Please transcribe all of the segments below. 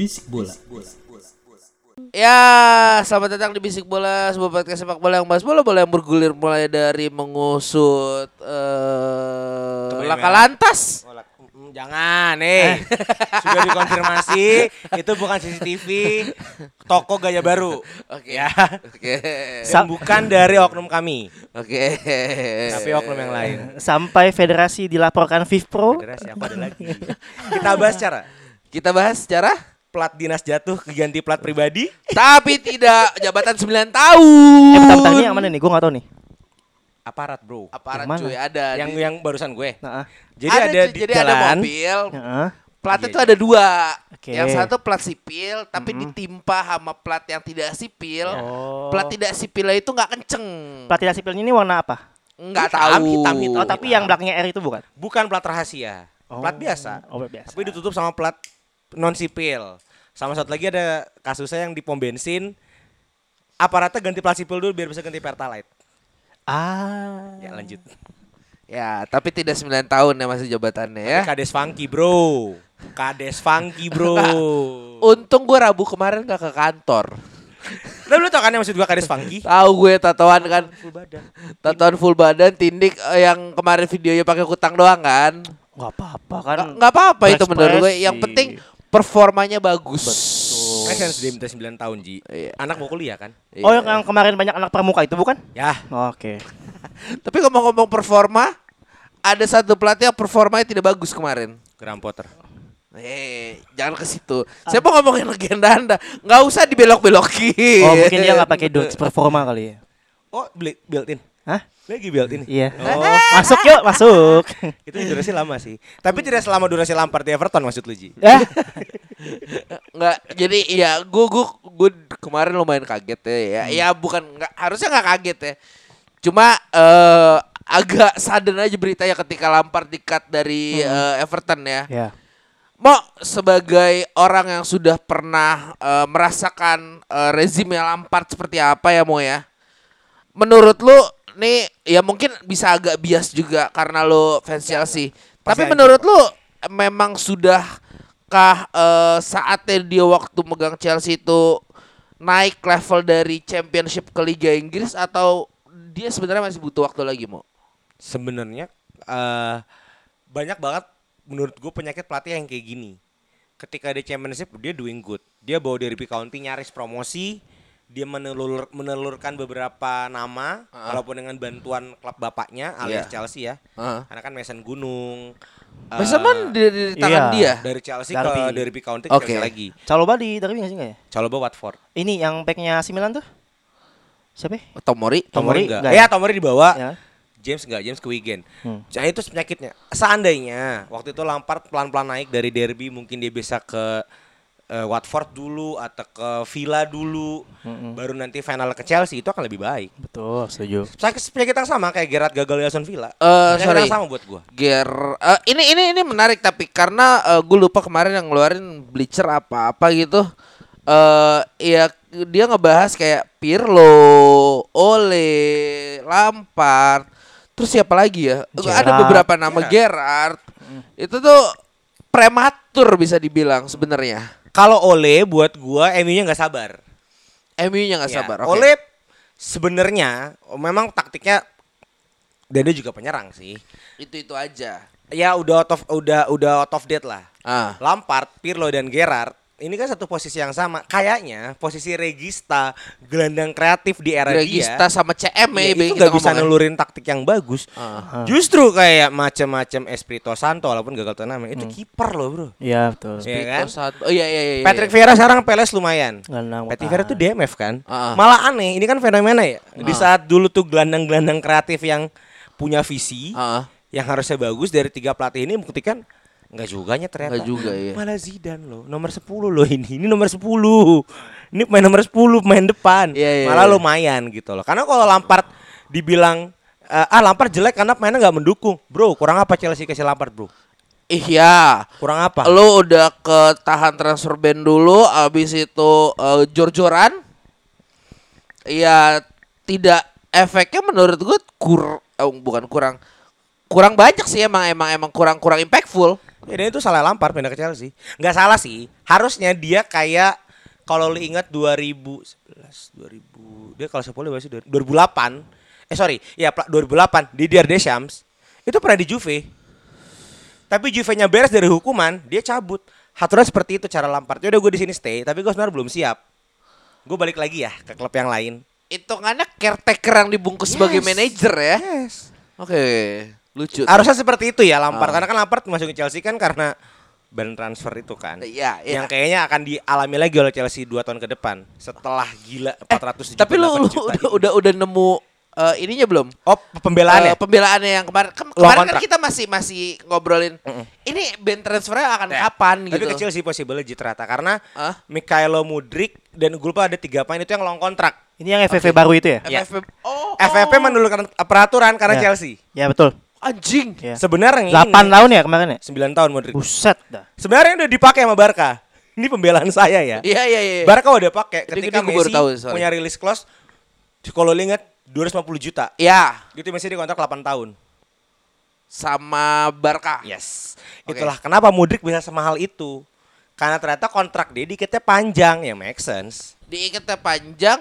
Bisik bola. Ya, selamat datang di Bisik Bola, sebuah podcast sepak bola yang bahas bola-bola yang bergulir mulai dari mengusut eh laka lantas. Oh, lak- mm, Jangan, eh. Sudah dikonfirmasi, itu bukan CCTV, toko gaya baru. Oke. Ya. Oke. Dan bukan dari oknum kami, Oke. tapi oknum yang lain. sampai federasi dilaporkan FIFPro. Federasi aku ada lagi. Kita bahas cara Kita bahas secara plat dinas jatuh keganti plat pribadi. tapi tidak jabatan 9 Eh, tahun. bentar-bentar ini yang mana nih? Gue gak tau nih. Aparat, Bro. Aparat Yang mana? cuy ada. Yang di- yang barusan gue. Nah, ah. Jadi ada, cuy, di jadi jalan. ada mobil. Heeh. Platnya Iya, tuh ada dua. Oke. Yang satu plat sipil tapi ditimpa sama plat yang tidak sipil. Oh. Plat tidak sipilnya itu nggak kenceng. Plat tidak sipilnya ini warna apa? Nggak Hitam, tahu. hitam, hitam. Oh, tapi yang belakangnya R itu bukan? Bukan plat rahasia. Plat Oh. biasa. Oh, plat biasa. Tapi ditutup sama plat non sipil. Sama satu lagi ada kasusnya yang di pom bensin aparatnya ganti plat sipil dulu biar bisa ganti pertalite. Ah. Ya lanjut. Ya, tapi tidak 9 tahun ya masih jabatannya ya. Kades funky bro. Kades funky bro. Untung gue Rabu kemarin gak ke kantor. Lah lu tau kan yang maksud gua kades funky? Tahu gue tatoan kan, Full badan. tatoan full badan, tindik eh, yang kemarin videonya pakai kutang doang kan. Gak apa-apa kan. Nggak apa-apa itu menurut gue. Yang penting performanya bagus. Kan sense dia minta 9 tahun Ji. Iya. Anak mau kuliah kan? Oh, yang, yang kemarin banyak anak pramuka itu bukan? Ya. Oke. Tapi ngomong-ngomong performa, ada satu pelatih yang performanya tidak bagus kemarin. Graham Potter. Eh, jangan ke situ. Saya mau ngomongin legenda Anda. Nggak usah dibelok-belokin. Oh, mungkin dia gak pakai Dodge performa kali ya. Oh, beli built in. Hah? Lagi built in. Iya. Oh, Masuk yuk, masuk. itu durasi lama sih. Tapi tidak selama durasi Lampard di Everton maksud lu Ji. ya. Nggak, jadi ya gue gue gue kemarin lumayan kaget ya. Ya, ya bukan nggak harusnya nggak kaget ya. Cuma eh agak sudden aja beritanya ketika Lampard di-cut dari eh, Everton ya. Ya. Mo sebagai orang yang sudah pernah eh, merasakan eh, rezimnya Lampard seperti apa ya Mo ya? Menurut lu nih ya mungkin bisa agak bias juga karena lu fans Chelsea. Tapi hancur. menurut lu memang sudahkah eh, saatnya dia waktu megang Chelsea itu naik level dari Championship ke Liga Inggris atau dia sebenarnya masih butuh waktu lagi Mo? Sebenarnya eh banyak banget menurut gue penyakit pelatih yang kayak gini. Ketika di championship dia doing good. Dia bawa Derby County nyaris promosi. Dia menelur, menelurkan beberapa nama walaupun dengan bantuan klub bapaknya alias Iya. Chelsea ya. Heeh. Karena kan Mason Gunung. Mason di, di tangan iya. dia. dari Chelsea Derby. ke Derby County. Chelsea lagi. Caloba di Derby gak sih nggak ya? Coba Watford. Ini yang backnya si Milan tuh? Siapa ya? Tomori. Tomori enggak. enggak Ya, ya? Tomori dibawa. Ya. James enggak, James ke Wigan. Hmm. Nah itu penyakitnya. Seandainya waktu itu Lampard pelan-pelan naik dari Derby mungkin dia bisa ke eh, Watford dulu atau ke Villa dulu, baru nanti final ke Chelsea itu akan lebih baik. Betul, setuju. Penyakit yang sama kayak Gerard gagal di Aston Villa. Eh, Penyakit sorry. yang sama buat gua. Gear eh, ini ini ini menarik tapi karena gue lupa kemarin yang ngeluarin Bleacher apa-apa gitu. Eh ya dia ngebahas kayak Pirlo, Ole, Lampard, terus siapa lagi ya? Ada Gerrard. beberapa nama Gerard. Itu tuh prematur bisa dibilang sebenarnya. Kalau Ole buat gua MU-nya nggak sabar. MU-nya nggak Ya, sabar. oke. Ole sebenarnya memang taktiknya dan dia juga penyerang sih. itu itu aja. Ya udah out of udah udah out of date lah. Ah. Lampard, Pirlo dan Gerrard ini kan satu posisi yang sama. Kayaknya posisi Regista gelandang kreatif di era Regista dia. sama CM ya, ya, itu nggak bisa nelurin taktik yang bagus. Ah. Justru kayak macam-macam Espirito Santo walaupun gagal turnamen itu kiper loh, Bro. Iya betul. Iya kan? Oh iya iya iya. Patrick Vieira sekarang Peles lumayan. Gelandang Patrick. Vieira tuh DMF kan. Ah. Malah aneh, ini kan fenomena ya. Di saat dulu tuh gelandang-gelandang kreatif yang punya visi, Heeh. yang harusnya bagus dari tiga pelatih ini membuktikan nggak juganya ternyata. Nggak juga, iya. Malah Zidane loh, nomor 10 loh ini. Ini nomor 10. Ini pemain nomor 10, pemain depan. Iya, iya, Malah iya. lumayan gitu loh. Karena kalau Lampard dibilang eh, ah Lampard jelek karena pemainnya nggak mendukung. Bro, kurang apa Chelsea kasih Lampard, Bro? Iya. Kurang apa? Lu udah ketahan transfer ban dulu, abis itu eh, jor-joran. Iya, tidak efeknya menurut gue kur eh, bukan kurang kurang banyak sih emang emang emang kurang kurang impactful. Ya, dan itu salah Lampard pindah ke Chelsea. Nggak salah sih. Harusnya dia kayak kalau lu ingat 2011, 2000 dia kalau 10 berapa sih? 2008. Eh sorry, ya pla- 2008 Didier Deschamps itu pernah di Juve. Tapi Juve-nya beres dari hukuman, dia cabut. Aturan seperti itu cara Lampard. Ya udah gue di sini stay, tapi gue sebenarnya belum siap. Gue balik lagi ya ke klub yang lain. Hitungannya caretaker yang dibungkus sebagai Yes. manajer ya. Yes. Oke, lucu. tuh. Harusnya seperti itu ya Lampard. Ah. Karena kan Lampard masuk ke Chelsea kan karena ban transfer itu kan. Iya, iya. Yang kayaknya akan dialami lagi oleh Chelsea 2 tahun ke depan setelah gila 400 Eh, Tapi lu, lu udah, ini. udah udah nemu eh, ininya belum? Oh, pembelaannya. Eh, pembelaannya yang kemarin Kem- Long kemarin kan kontrak. kita masih masih ngobrolin ini band transfernya akan kapan Tapi gitu. ke Chelsea possible legit rata karena Hah? Mikhailo Mudrik dan gue lupa ada tiga pemain itu yang long kontrak. Ini yang FFV baru itu ya? Ya. FFP oh, FFP oh. menurunkan peraturan karena Ya. Chelsea. Ya betul. Anjing. Ya. Sebenarnya ini 8 tahun ya kemarin ya? 9 tahun Mudrik. Buset dah. Sebenarnya udah dipakai sama Barca. Ini pembelaan saya ya. Iya iya iya. Barca udah pakai Ini- ketika ini baru Messi tahu, sorry. punya release clause kalau lu ingat 250 juta. Ya, Gitu Messi dikontrak 8 tahun. sama Barca. Yes. Oke. Itulah kenapa Mudrik bisa semahal itu. Karena ternyata kontrak dia dikitnya panjang ya make sense. Diikatnya panjang.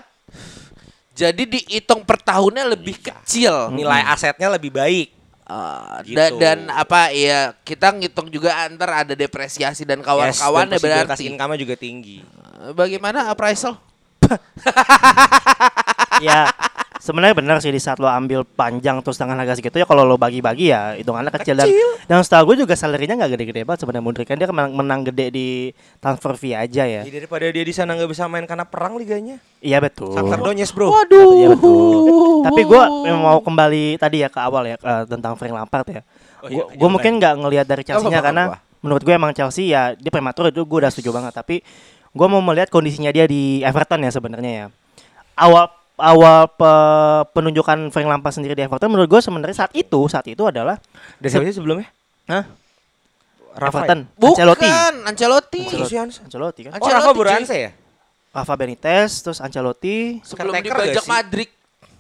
Jadi dihitung per tahunnya lebih kecil. Nilai asetnya lebih baik. Eh, Gitu. da- dan apa ya kita ngitung juga antar ada depresiasi dan kawan-kawannya yes, dan possibilitas berarti. income-nya juga tinggi. Eh, Bagaimana appraisal? ya sebenarnya benar sih di saat lo ambil panjang terus dengan harga segitu ya kalau lo bagi-bagi ya hitungannya kecil, dan dan setahu gue juga salarinya nggak gede-gede banget sebenarnya Mudrik kan dia menang, menang gede di transfer fee aja ya Jadi daripada dia di sana nggak bisa main karena perang liganya. iya betul Shakhtar Donetsk, Bro. Waduh. Iya betul. Tapi gue mau kembali tadi ya ke awal ya eh, tentang Frank Lampard ya. Oh iya, Gue jangan mungkin nggak ngelihat dari Chelsea-nya apa-apa, karena apa-apa. menurut gue emang Chelsea ya dia prematur itu gue udah setuju banget. Tapi gue mau melihat kondisinya dia di Everton ya sebenarnya ya. Awal awal pe- penunjukan Frank Lampard sendiri di Everton menurut gue sebenarnya saat itu saat itu adalah Dan siapa sih sebelumnya? Hah? Rafa Everton Bukan, Ancelotti. Ancelotti. Ancelotti. Ancelotti kan. Oh, Rafa Ancelotti, Buranse ya? Rafa Benitez terus Ancelotti Sebelum dibajak? Madrid.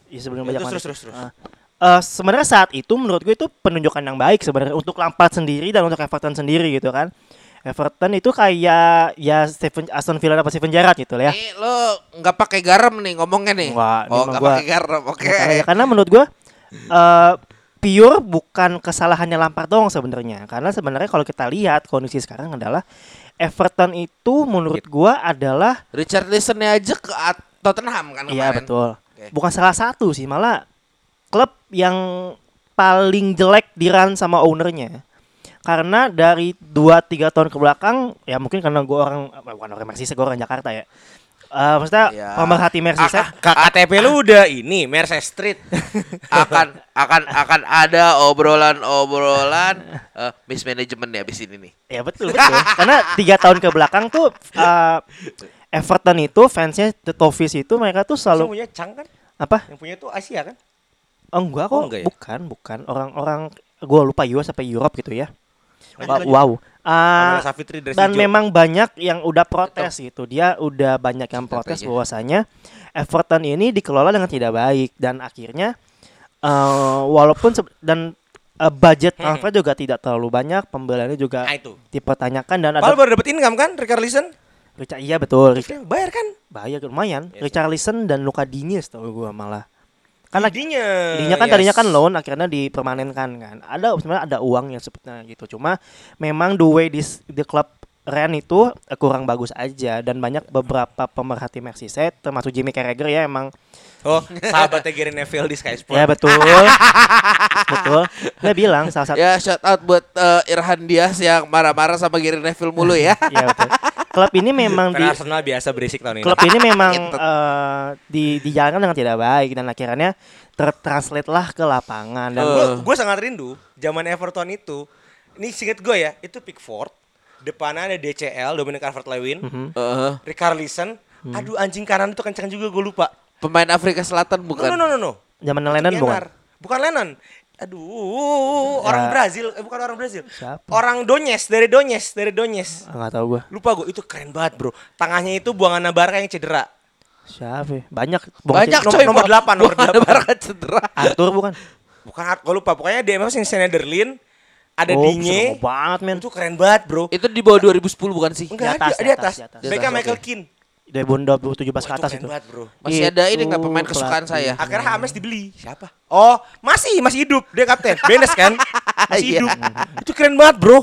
ya sebelum Ya, terus, Madrid. terus, terus, terus. Ah. Eh, sebenarnya saat itu menurut gue itu penunjukan yang baik sebenarnya untuk Lampard sendiri dan untuk Everton sendiri gitu kan. Everton itu kayak ya Steven Aston Villa apa Steven Gerrard gitu lah ya. Nih lo nggak pakai garam nih ngomongnya nih. Wah, oh nggak pakai garam, oke. Tahu ya, karena menurut gue eh pure bukan kesalahannya Lampard dong sebenarnya. Karena sebenarnya kalau kita lihat kondisi sekarang adalah Everton itu menurut gue adalah Richard Listennya aja ke Tottenham kan kemarin. Iya betul. Oke. Bukan salah satu sih, malah klub yang paling jelek diran sama ownernya. Karena dari 2-3 tahun ke belakang, ya mungkin karena gue orang bukan orang Merseyside, gue orang Jakarta ya. Eh maksudnya Ya. pemerhati Merseyside. Ah, Kak KTP lu udah ini Mercedes Street. akan akan akan ada obrolan-obrolan eh, mismanagement ya abis ini nih. Ya betul betul. Karena tiga tahun ke belakang tuh eh, Everton itu fansnya The Toffees itu mereka tuh selalu punya Chang kan? apa? Yang punya tuh Asia kan? Oh, enggak kok, Oh, enggak ya? bukan, bukan orang-orang gue lupa US sampai Europe gitu ya. Wow. Ah, Pamela Savitri dari dan Sijo. memang banyak yang udah protes gitu. Dia udah banyak yang protes bahwasanya Everton ini dikelola dengan tidak baik dan akhirnya eh, walaupun dan eh, budget transfer juga tidak terlalu banyak, pembeliannya juga Nah itu. dipertanyakan dan Padahal ada baru dapet income kan Richard Listen? Richard, iya betul, Richard, Bayar kan? bahaya lumayan. Yes. Richarlison dan Luka Digne tau gua malah. Karena Didinya. Didinya kan yes. tadinya kan loan akhirnya dipermanenkan kan. Ada sebenarnya ada uangnya sebenarnya gitu. Cuma memang the way this the club Ren itu eh, kurang bagus aja dan banyak beberapa pemerhati Merseyside termasuk Jimmy Carragher ya emang Oh, sahabatnya Gary Neville di Sky Sport. ya betul betul dia bilang salah satu Ya shout out buat eh, Irhan Diaz yang marah-marah sama Gary Neville mulu ya. ya betul klub ini memang di Arsenal biasa berisik tahun ini. klub ini memang eh, di dijalankan dengan tidak baik dan akhirnya tertranslate lah ke lapangan dan gue gue sangat rindu zaman Everton itu. Ini singkat gue ya, itu Pickford. Depannya ada DCL, Dominic Calvert-Lewin, Heeh. Richarlison. Aduh anjing kanan itu kencang juga gue lupa. Pemain Afrika Selatan No, bukan? no, no, no, no. zaman Lennon bukan. Bukan Lennon. Aduh, orang Ya. Brazil, eh bukan orang Brazil. Siapa? Orang Donetsk, dari Donetsk, dari Donetsk. Ah, nggak tahu gua Lupa gue, itu keren banget, Bro. Tangannya itu buangan Barca yang cedera. siapa ya? banyak Banyak coy. nomor delapan, nomor Bukan ada delapan. Barca cedera. Arthur bukan Bukan gue lupa, pokoknya dia emang sing Schneiderlin, ada oh, seru banget men Itu keren banget, Bro. Itu di bawah 2010 bukan sih? Enggak, Di atas, di, di di atas. atas, di atas. Di atas, Michael. Keane. Dari Bunda 2017 Wah, ke itu atas itu banget, Bro. Masih ada ini nggak Itu pemain kesukaan pelatih. saya? Akhirnya Hames dibeli. Siapa? Oh, masih, masih hidup. Dia kapten. Benes kan? Masih Iya. hidup. Itu keren banget, Bro.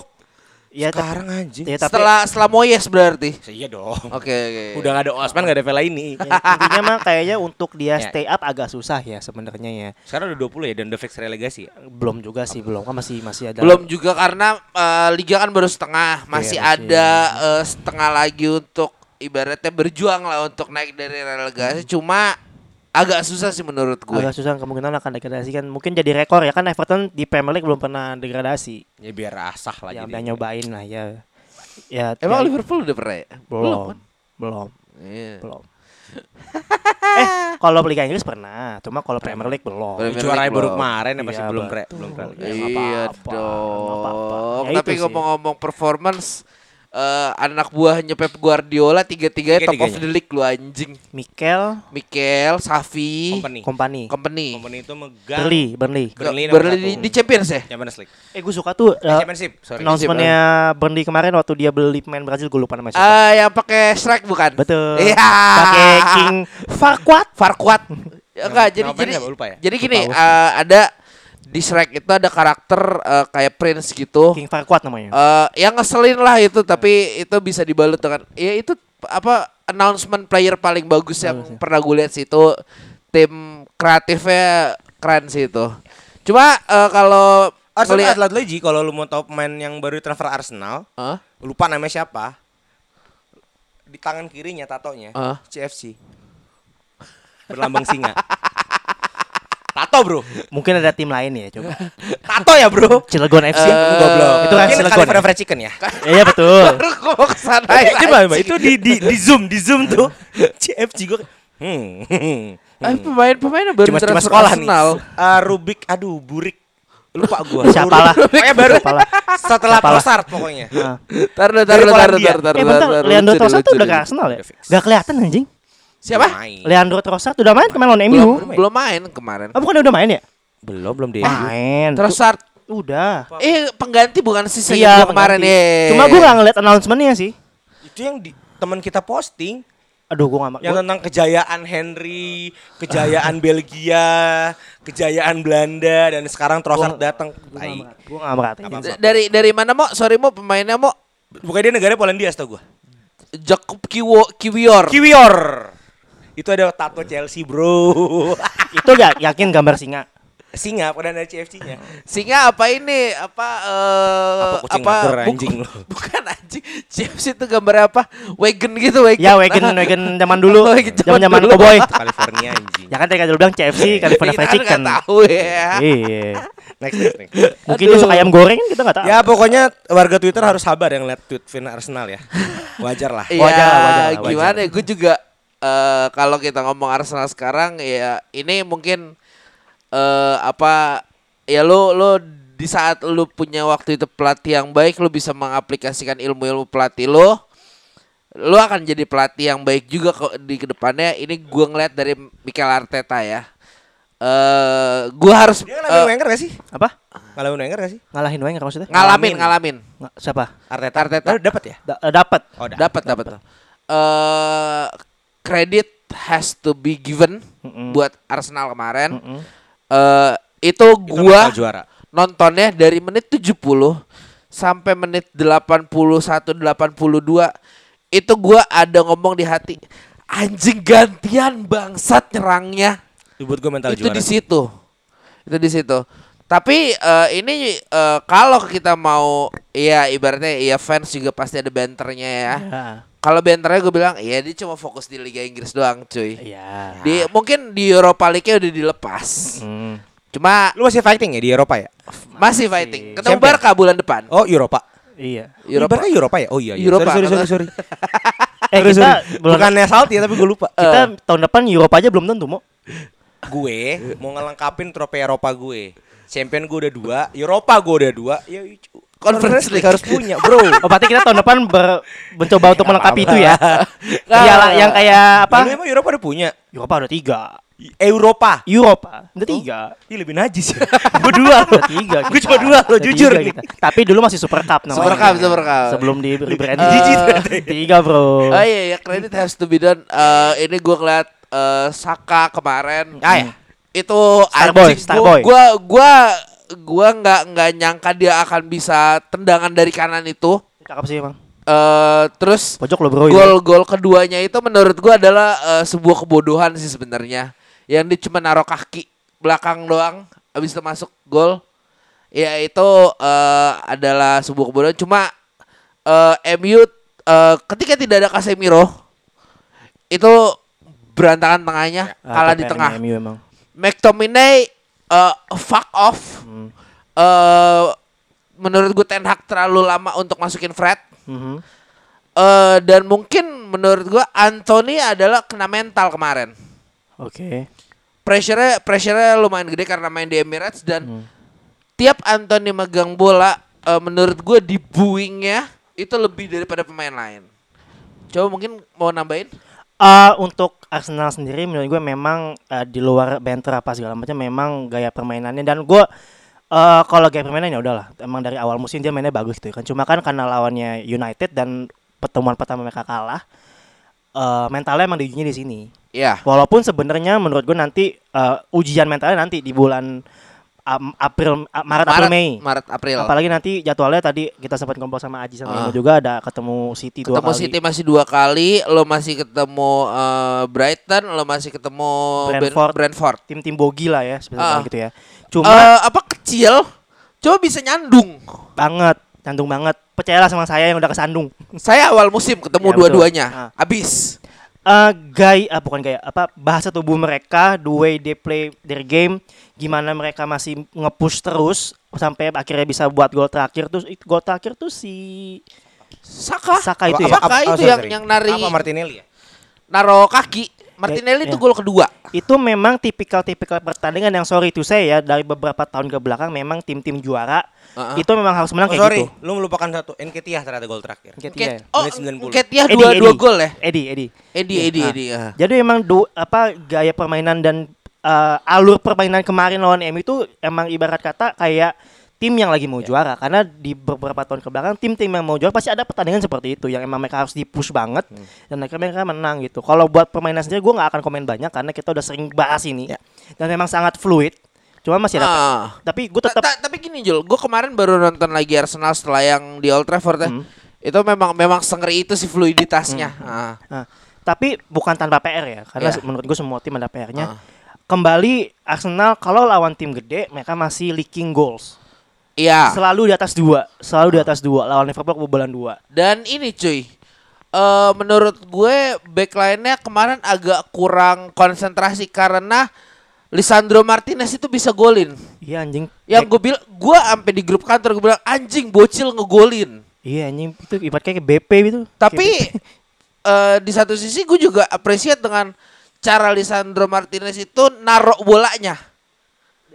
ya tapi, Sekarang anjing. ya, tapi Setelah setelah Moyes berarti. Iya dong. Oke oke. Udah gak ada Osman, gak ada Vela ini. ya, intinya mah kayaknya untuk dia Ya. stay up agak susah ya sebenarnya ya Sekarang udah 20 ya dan udah fix relegasi ya. belum juga sih belum kan masih masih ada Belum juga karena eh, liga kan baru setengah, masih Iya, masih. ada eh, setengah lagi untuk ibaratnya berjuang lah untuk naik dari relegasi. Cuma agak susah sih menurut gue. agak susah kemungkinan akan degradasi kan mungkin jadi rekor ya kan Everton di Premier League belum pernah degradasi Ya biar asah lah ya jadi. udah nyobain lah ya ya Emang ya, Liverpool udah pernah ya? belum kan? belum Iya. belum eh kalau Liga Inggris pernah cuma kalau Premier League belum Premier Juara League baru belum. kemarin ya masih Iya, belum pre belum pre. Ya, Iya apa-apa. dong. Ya, Tapi ngomong-ngomong performance eh, anak buahnya Pep Guardiola tiga-tiganya top of the league lu anjing. Mikel Mikel, Safi, Company. Company Company. Company itu megang Burnley Burnley Burnley di, Champions ya? Champions League. eh gue suka tuh Eh, uh, Championship, sorry. announcementnya Burnley kemarin waktu dia beli pemain Brazil gue lupa namanya siapa Ah, yang pakai strike bukan? betul Iya. pakai King Farquat Farquat. Ya, enggak, jadi jadi lupa ya? jadi gini, Lupa, eh, ada di Shrek itu ada karakter eh, kayak Prince gitu. King Farquat namanya Eh, yang ngeselin lah itu tapi itu bisa dibalut dengan ya itu apa announcement player paling bagus yang Bagus ya. pernah gue lihat sih itu tim kreatifnya keren sih itu. Cuma eh, kalau Arsenal Atlet Leji kalau lu mau tahu pemain yang baru transfer Arsenal, Hah? lupa namanya siapa. Di tangan kirinya tatonya Hah? CFC. Berlambang singa. Tato, Bro. mungkin ada tim lain ya coba Tato ya, Bro. Cilegon FC Eh, Goblok. itu kan Mungkin Cilegon California ya? Fried Chicken ya. Ya, iya betul baru gue mau ke sana Eh, ya, coba, itu di di di zoom, di zoom tuh. CFC gue. Hmm. Eh, pemain-pemainnya baru Cuma cuma sekolah Arsenal. nih. Eh, Rubik, aduh, Burik. Lupa gua. Siapalah. Pokoknya baru Siapalah. setelah. Trossard pokoknya. Taruh, taruh, Dari taruh, Polandia. taruh, taruh, Eh bentar, taruh, Leandro lucu, Trossard lucu, tuh udah lucu. ke Arsenal ya? Udah fix. Gak kelihatan anjing Siapa? Main. Leandro Trossard udah main kemarin lawan Belum, MU belum main kemarin. Oh bukan udah main ya? Belum, belum deh. Main Trossard Udah eh pengganti bukan sih Iya saya kemarin ya. Cuma gue gak ngeliat announcementnya sih Itu yang di, teman kita posting Aduh gue gak yang tentang kejayaan Henry, kejayaan Belgia, kejayaan Belanda dan sekarang Trossard Gua- datang. Gue gak merhatiin dari dari mana mau? Sorry mau pemainnya mau Bukan dia negara Polandia gua. Jakub Kiwo Kiwior. Kiwior. Itu ada tato Chelsea, Bro. Itu gak yakin gambar singa Singa pada ada CFC-nya. Singa apa ini? Apa eh Apa kucing mager, buk- anjing lu. Bukan anjing. Chips itu gambar apa? Wagon gitu, wagon. Ya wagon wagon zaman dulu Wagon zaman Zaman zaman dulu. cowboy California anjing. Ya kan tadi kan dulu bilang CFC California Fried Kita kan Chicken nggak tahu ya. Iya Next, next, next. Mungkin Aduh. dia suka ayam goreng kita gak tahu Ya pokoknya warga Twitter harus sabar yang lihat tweet Vin Arsenal ya. Wajar lah. Iya, Wajar lah, wajar lah, wajar. gimana ya? Gue juga eh kalau kita ngomong Arsenal sekarang ya ini mungkin eh apa ya lo lo di saat lo punya waktu itu pelatih yang baik lo bisa mengaplikasikan ilmu-ilmu pelatih lo lo akan jadi pelatih yang baik juga kok di ke depannya ini gue ngeliat dari Mikel Arteta ya eh gue harus Dia ngalamin eh, Wenger gak sih? Apa? Ngalamin Wenger gak sih? Ngalahin Wenger maksudnya? ngalamin ngalamin Nggak, Siapa? Arteta. Arteta. Dapat ya? Da- dapat Oh, dapat dapat eh credit has to be given Mm-mm. buat Arsenal kemarin Mm-mm. eh itu Itu gua bakal juara. nontonnya dari menit 70 sampai menit 81 82 itu gua ada ngomong di hati anjing gantian bangsat nyerangnya Itu buat gue mental itu juara. di situ itu di situ tapi eh, ini eh, kalau kita mau ya ibaratnya ya fans juga pasti ada banternya ya Ya. Kalau banternya gue bilang ya dia cuma fokus di Liga Inggris doang cuy Iya. di mungkin di Europa League udah dilepas Hmm. cuma Lu masih fighting ya di Eropa ya? masih fighting ketemu Champion. Barca bulan depan Oh Eropa. Iya. Eropa Ibaratnya Eropa ya? Oh iya, iya. Eropa, Sorry, sorry, sorry, sorry. Eh Sorry, kita sorry. bulan Bukannya salty ya, tapi gue lupa. kita tahun depan Eropa aja belum tentu mau. gue mau ngelengkapin trofi Eropa gue. Champion gue udah dua, Eropa gue udah dua. Ya Conference League. harus punya, bro. Oh berarti kita tahun depan ber- mencoba untuk melengkapi itu ya. Nggak, yang kayak apa? Lu emang Eropa udah punya? Eropa udah tiga. Eropa. Eropa udah tiga. Ih lebih najis ya. gue dua loh. Tiga. Gue cuma dua loh, jujur tiga nih. kita. Tapi dulu masih Super Cup namanya. Super Cup, Super Cup. Sebelum di rebranding. Eh, Jijik Tiga bro. Oh iya ya credit has to be done. Eh, ini gue ngeliat eh, Saka kemarin. Ah, ya. Itu Starboy, Starboy. Gua gua gua nggak nggak nyangka dia akan bisa tendangan dari kanan itu. Cakep sih emang. Eh terus Pojok lo bro. itu. gol-gol keduanya itu menurut gua adalah eh, sebuah kebodohan sih sebenarnya. Yang dia cuma naruh kaki belakang doang habis itu masuk gol. Ya itu eh, adalah sebuah kebodohan cuma eh, MU eh, ketika tidak ada Casemiro itu berantakan tengahnya Ah, kalah di tengah. MU emang. McTominay eh, fuck off. Eh menurut gue Ten Hag terlalu lama untuk masukin Fred. Mhm. eh dan mungkin menurut gua Anthony adalah kena mental kemarin. Oke. Pressure-nya pressure lumayan gede karena main di Emirates dan Hmm. tiap Anthony megang bola eh, menurut gua di buingnya itu lebih daripada pemain lain. Coba mungkin mau nambahin? Eh, untuk Arsenal sendiri menurut gue memang eh, di luar banter apa segala macam memang gaya permainannya dan gue eh kalau gaya permainannya udahlah. Emang dari awal musim dia mainnya bagus gitu kan. Cuma kan karena lawannya United dan pertemuan pertama mereka kalah eh mentalnya emang diujinya di sini. Iya. walaupun sebenarnya menurut gue nanti eh, ujian mentalnya nanti di bulan April uh, Maret, April Mei Maret April. apalagi nanti jadwalnya tadi kita sempat ngobrol sama Aji sama. Imo juga ada ketemu City dua ketemu kali City masih dua kali, lo masih ketemu eh, Brighton, lo masih ketemu Brentford. Brentford. tim-tim bogi lah ya seperti Ah. gitu ya cuma Eh, apa kecil? Coba bisa nyandung. banget nyandung banget percayalah sama saya yang udah kesandung Saya awal musim ketemu Ya, dua-duanya. Ah. Abis. Eh gay ah, bukan gaya apa bahasa tubuh mereka the way they play their game gimana mereka masih nge-push terus sampai akhirnya bisa buat gol terakhir tuh gol terakhir tuh si Saka. Saka itu Apa- ya Saka apa- itu oh, sorry, yang sorry. yang nari Apa Martinelli ya? naro kaki. Martinelli Ya, itu ya. gol kedua. itu memang tipikal-tipikal pertandingan yang sorry to say ya dari beberapa tahun ke belakang memang tim-tim juara Uh-uh. itu memang harus menang Oh, kayak sorry, gitu. lu melupakan satu. Nketiah ternyata gol terakhir. Nketiah. Ket- oh, Menit 90. Ketia Eddie, dua dua Eddie. gol ya. Edi, Edi. Edi, Edi, Ah. Edi. ah. Jadi emang du, apa gaya permainan dan eh, alur permainan kemarin lawan MU itu emang ibarat kata kayak tim yang lagi mau juara karena di beberapa tahun ke belakang tim-tim yang mau juara pasti ada pertandingan seperti itu yang emang mereka harus di-push banget dan akhirnya mereka menang gitu. Kalau buat permainan sendiri gue nggak akan komen banyak karena kita udah sering bahas ini Ya. dan memang sangat fluid. Cuma masih ada Ah. tapi gue Ta- tetap ta- tapi gini Jul, gue kemarin baru nonton lagi Arsenal setelah yang di Old Trafford ya. Hmm. Itu memang memang sengeri itu sih fluiditasnya. Ah. Nah, tapi bukan tanpa PR ya, karena se- menurut gue semua tim ada PR-nya. Ah. Kembali Arsenal kalau lawan tim gede mereka masih leaking goals. Iya. Selalu di atas dua, selalu di atas dua. Lawan Liverpool kebobolan dua. Dan ini cuy, eh menurut gue backline-nya kemarin agak kurang konsentrasi karena Lisandro Martinez itu bisa golin. Iya anjing. Yang gue bilang, gue sampai di grup kantor gue bilang anjing bocil ngegolin. Iya anjing itu ibarat kayak BP gitu. Tapi eh di satu sisi gue juga appreciate dengan cara Lisandro Martinez itu narok bolanya,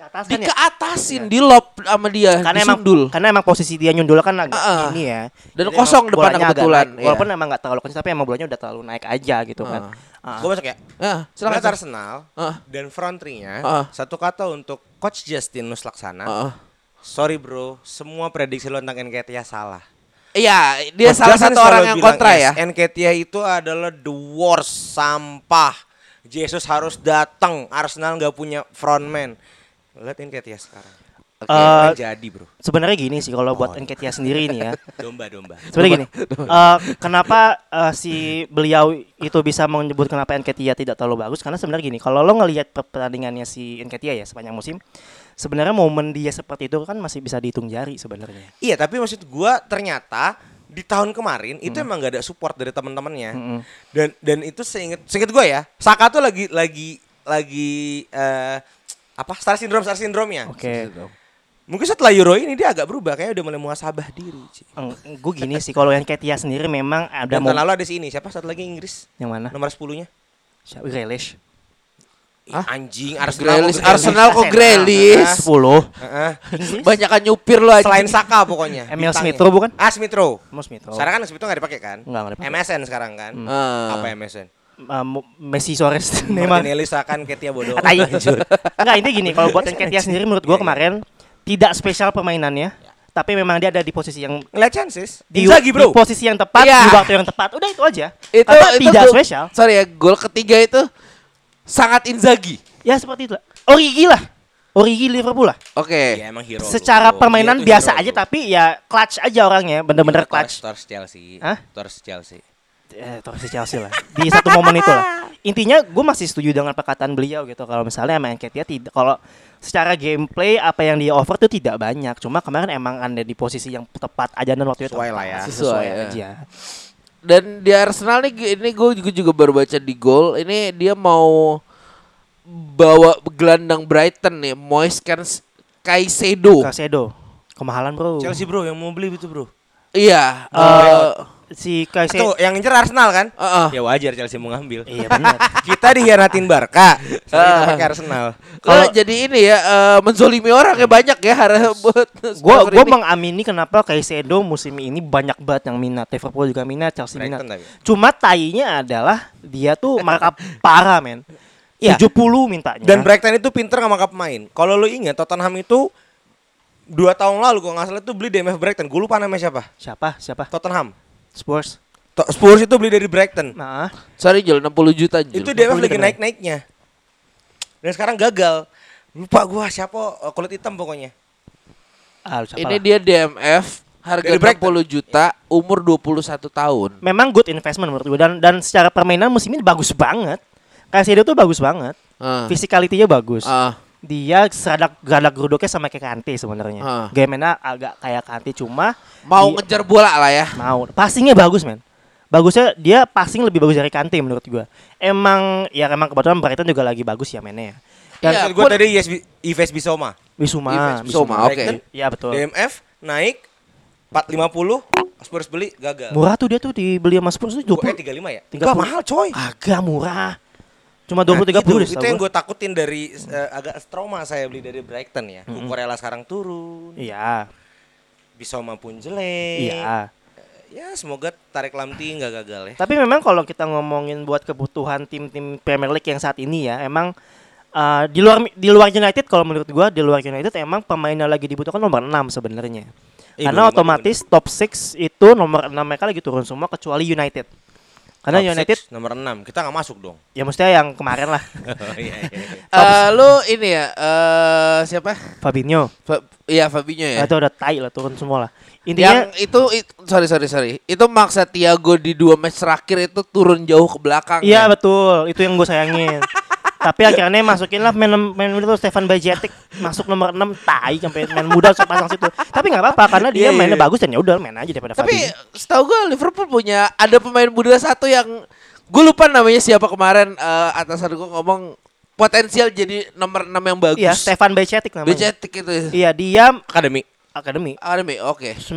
di atas kan ya. dikeatasin, di lob sama dia, Karena emang disundul. karena emang posisi dia nyundul kan agak ah. ini ya. Dan Jadi kosong emang depannya bolanya agak kebetulan, naik. iya. Walaupun emang nggak terlalu kencang tapi emang bolanya udah terlalu naik aja gitu kan. Ah. Gue masuk ya. Ya, silakan. Arsenal Ah. dan front three-nya Ah. satu kata untuk coach Justinus Laksana. Heeh. Sorry bro, semua prediksi lo tentang Nketiah salah. Iya, dia Coach salah Justin satu orang yang kontra ya. "Yes, Nketiah itu adalah the worst sampah. Jesus harus datang. Arsenal nggak punya frontman. Lihat Nketiah sekarang. Oke. Eh, Kan jadi bro. sebenarnya gini sih kalau buat Oh, iya. Nketiah sendiri ini ya. Domba-domba. Sebenarnya gini, eh, kenapa eh, si beliau itu bisa menyebut kenapa Nketiah tidak terlalu bagus? Karena sebenarnya gini, kalau lo ngelihat per- pertandingannya si Nketiah ya sepanjang musim, sebenarnya momen dia seperti itu kan masih bisa dihitung jari sebenarnya. Iya tapi maksud gua ternyata di tahun kemarin itu emang gak ada support dari teman-temannya Mm-mm. dan dan itu seinget seinget gua ya Saka tuh lagi lagi lagi eh, apa star syndrome star syndrome nya Oke. mungkin setelah Euro ini dia agak berubah kayaknya udah mulai muasabah diri. Gue gini sih, kalau Nketiah sendiri memang ada dan lalu ada si ini siapa satu lagi Inggris yang mana? nomor 10 nya Siapa? Grealish. anjing Arsenal Grealish, kok Grealish. Arsenal kok. Grealish. 10. Heeh. Banyakan nyupir lo aja. selain Saka pokoknya Emil bintangnya. Smith Rowe bukan? ah Smith Rowe Mas Smith. Oh. sekarang kan Smith Rowe gak dipakai kan Enggak, enggak dipakai. MSN sekarang kan Ah. apa MSN Uh, Messi Suarez Neymar. Martinelli seakan Ketia bodoh Tai. Enggak, ini gini, kalau buat Nketiah sendiri menurut gua Iya, iya. kemarin tidak spesial permainannya, tapi memang dia ada di posisi yang ngeliat chances di, Inzaghi bro di posisi yang tepat Iya. di waktu yang tepat. Udah itu aja. Itu Apa itu tidak gol- spesial. Sorry ya, gol ketiga itu sangat Inzaghi. Ya seperti itu. Origi lah. Origi Liverpool lah. Oke. Iya emang hero Secara bro. permainan biasa hero, aja bro. tapi ya clutch aja orangnya, bener-bener clutch. Torres Chelsea Hah? Torres Chelsea Eh, Torres Chelsea lah. Di satu momen itu lah. Intinya gue masih setuju dengan perkataan beliau gitu. Kalau misalnya emang Nketiah tidak kalau secara gameplay apa yang dia offer tuh tidak banyak. Cuma kemarin emang ada di posisi yang tepat aja dan waktu itu Sesuai lah ya. sesuai, Sesuai, ya. aja. Dan di Arsenal nih ini gue juga, juga baru baca di gol. Ini dia mau bawa gelandang Brighton nih, Moise Caicedo. Caicedo kemahalan bro. Chelsea bro yang mau beli itu bro Iya. Eh, eh, si Caicedo. Tuh yang ngincer Arsenal kan Heeh. Ya wajar Chelsea mau ngambil Iya benar. Kita dihianatin Barca kita Ah. pakai Arsenal Kalau jadi ini ya eh, menzolimi orang ya banyak ya harap buat gue ini. mengamini kenapa Caicedo musim ini banyak banget yang minat. Liverpool juga minat, Chelsea minat. Brighton tapi Cuma tainya adalah dia tuh markup parah men. Iya. 70 mintanya. Dan Brighton itu pinter nggak pemain Kalau lu ingat Tottenham itu Dua tahun lalu gua nggak salah itu beli DMF Brighton Gue lupa namanya siapa siapa? Siapa? Tottenham Spurs. To- Spurs itu beli dari Brighton Nah, Sorry Jul 60 juta Jul. Itu DMF 60 lagi naik-naiknya Dan sekarang gagal Lupa gua siapa eh, kulit hitam pokoknya ah, siapa Ini dia DMF harga Dari Brighton. 60 juta umur 21 tahun. Memang good investment menurut gue dan dan secara permainan musim ini bagus banget. Caicedo tuh bagus banget. Ah. Physicality-nya bagus. Ah. Dia seradak geradak geruduknya sama kayak Kante sebenarnya. Ah. Game-nya agak kayak Kante cuma mau Iya. ngejar bola lah ya. mau passingnya bagus men bagusnya dia passing lebih bagus dari Kante menurut gua emang ya emang kebetulan Brighton juga lagi bagus ya mainnya ya dan Iya, pun- tadi Yes Ives Bisoma Wisuma Yves Bissouma, oke. Brighton, ya betul DMF naik 450 Spurs beli gagal murah tuh dia tuh dibeli sama Spurs tuh Gua- eh 20 35 ya? 30. Enggak mahal coy agak murah cuma Nah, 20 30 deh itu, itu yang gue takutin dari eh, agak trauma saya beli dari Brighton ya. Kukurela sekarang turun. iya Bisoma pun jelek. iya Ya semoga tarik lamti nggak gagal ya. Tapi memang kalau kita ngomongin buat kebutuhan tim-tim Premier League yang saat ini ya, emang uh, di luar di luar United kalau menurut gua di luar United emang pemain yang lagi dibutuhkan nomor 6 sebenarnya. Iya, Karena bener, otomatis top 6 itu nomor 6 mereka lagi turun semua kecuali United. Karena Top United six, nomor 6 kita nggak masuk dong. ya mestinya yang kemarin lah Oh, iya, iya, iya. Eh lu ini ya eh siapa? Fabinho. Fa iya Fabinho ya. Itu udah tai lah turun semua lah. Intinya Yang itu, it- sorry sorry sorry. Itu maksa Thiago di dua match terakhir itu turun jauh ke belakang. Iya ya? betul, itu yang gue sayangin. Tapi akhirnya masukin lah main main itu Stefan Bajetic masuk nomor 6 tai sampai main muda pasang situ. Tapi nggak apa-apa karena dia Iya, mainnya iya. bagus dan ya udah main aja daripada Tapi Fabinho. setahu gue Liverpool punya ada pemain muda satu yang gue lupa namanya siapa kemarin eh, atasan gue ngomong potensial jadi nomor 6 yang bagus. Iya, Stefan Bajetic namanya. Becetik itu. Iya, dia Akademi. akademi Akademi, oke. 19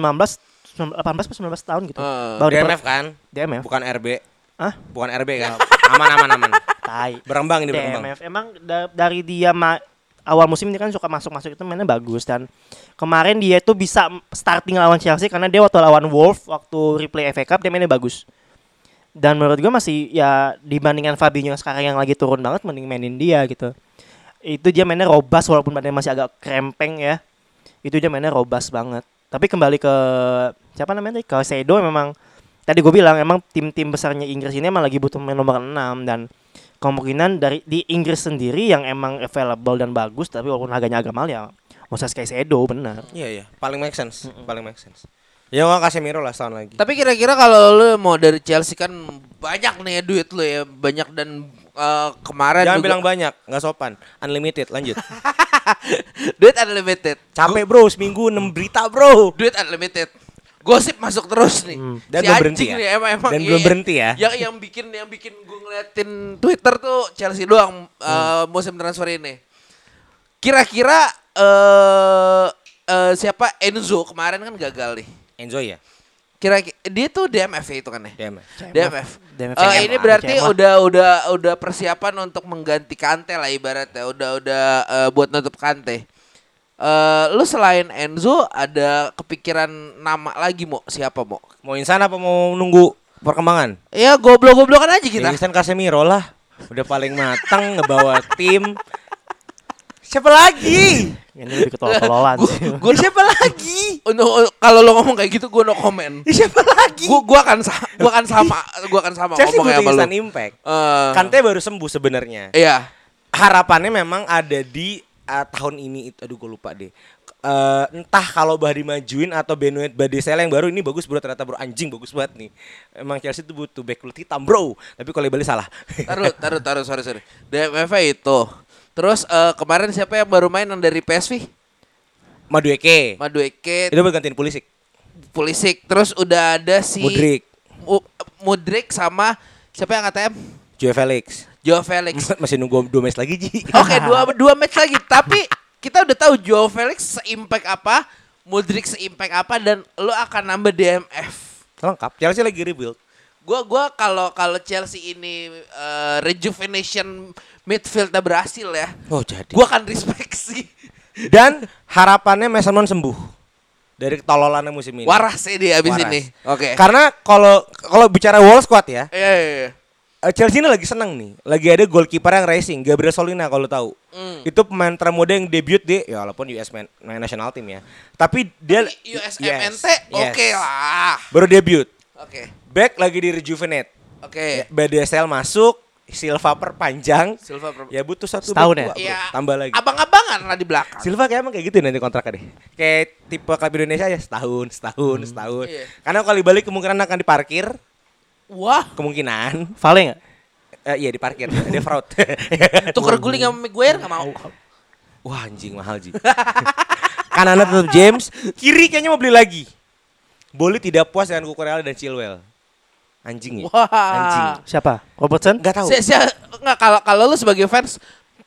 18 atau 19 tahun gitu. Eh, Baru DMF kan? DMF. Bukan RB. Hah? Bukan RB kan? aman aman aman. Tai. Berkembang ini. DMF emang da- dari dia ma- awal musim ini kan suka masuk-masuk itu mainnya bagus dan kemarin dia itu bisa starting lawan Chelsea karena dia waktu lawan Wolf waktu replay FA Cup dia mainnya bagus. Dan menurut gue masih ya dibandingkan Fabinho sekarang yang lagi turun banget mending mainin dia gitu. Itu dia mainnya robust walaupun badannya masih agak krempeng ya. Itu dia mainnya robust banget. Tapi kembali ke siapa namanya tadi? Ke Sedo memang tadi gue bilang emang tim-tim besarnya Inggris ini emang lagi butuh main nomor 6 dan kemungkinan dari di Inggris sendiri yang emang available dan bagus tapi walaupun harganya agak mahal ya Moses Caicedo benar. Iya iya, paling make sense, paling make sense. Ya nggak Casemiro lah setahun lagi. Tapi kira-kira kalau lu mau dari Chelsea kan banyak nih duit lu ya, banyak dan eh, kemarin Jangan juga- bilang banyak, nggak sopan. Unlimited, lanjut. duit unlimited. Capek bro, seminggu 6 berita bro. Duit unlimited. Gosip masuk terus nih. Dan Si belum berhenti ya? nih, emang, emang Dan iya, belum berhenti ya? Yang yang bikin yang bikin gue ngeliatin Twitter tuh Chelsea doang eh, musim transfer ini. Kira-kira eh eh, siapa Enzo kemarin kan gagal nih. Enjoy ya. Kira dia tuh DMF ya itu kan ya? Damn. DMF. DMF. Eh, CMA, ini berarti CMA. udah udah udah persiapan untuk mengganti Kante lah ibaratnya. Udah udah eh, buat nutup Kante. Eh, lu selain Enzo ada kepikiran nama lagi mau siapa mau? Mau insan apa mau nunggu perkembangan? Ya goblok-goblokan aja kita. Ya, insan Casemiro lah. Udah paling matang ngebawa tim. Siapa lagi? Ini lebih ketolol-tololan sih. Gue siapa lagi? Untuk kalau lo ngomong kayak gitu gue no comment. Ya, siapa lagi? Gue gua akan sa- gua akan sama gua akan sama Chelsea ngomong butuh sama lu. instant impact. Eh, Kante baru sembuh sebenarnya. Iya. Harapannya memang ada di uh, tahun ini itu aduh gue lupa deh. Eh, entah kalau bah dimajuin atau Benoit Badesela yang baru ini bagus bro ternyata bro anjing bagus banget nih. Emang Chelsea itu butuh back kulit hitam bro. Tapi kalau balik salah. Taruh, taruh, taruh, sorry, sorry. DMF itu. Terus eh, kemarin siapa yang baru main yang dari PSV? Madueke. Madueke, Itu buat gantiin Pulisic. Pulisic. Terus udah ada si Mudrik. Mu- Mudrik sama siapa yang ATM? Joe Felix. Joe Felix. Masih nunggu dua match lagi Ji. Oke, dua dua match lagi. Tapi kita udah tahu Joe Felix seimpact apa, Mudrik seimpact apa dan lo akan nambah DMF. Lengkap. Chelsea lagi rebuild. Gua gua kalau kalau Chelsea ini eh, rejuvenation midfieldnya berhasil ya. Oh jadi. Gua akan respect sih. Dan harapannya Mason Mount sembuh dari ketololannya musim ini. Waras sih dia abis Waras. ini. Oke. Karena kalau kalau bicara wall squad ya, Iya iya iya. Eh, Chelsea ini lagi seneng nih. Lagi ada goalkeeper yang racing, Gabriel Solina kalau tahu. Hmm. Itu pemain termuda yang debut di ya walaupun US man, main national team ya. Tapi dia USMNT Yes, oke yes. lah. Baru debut. Oke. Back lagi di rejuvenate. Oke. BDSL masuk, Silva perpanjang. Silva per- Ya butuh satu Setahun back ya? bro. Iya. Tambah lagi. Abang-abangan lah di belakang. Silva kayak emang kayak gitu nanti kontraknya deh. Kayak tipe klub Indonesia ya setahun, setahun, setahun. Iya. Karena kalau balik kemungkinan akan diparkir, Wah, kemungkinan. Vale nggak? Eh, iya diparkir, dia fraud. tuker guling sama Maguire nggak mau. Wah anjing mahal Ji. Kanannya tetap James, kiri kayaknya mau beli lagi. Boleh tidak puas dengan Kukurela dan Chilwell. Anjing ya. Wah. Anjing. Siapa? Robertson? Enggak tahu. Si, si, nggak kalau kalau lu sebagai fans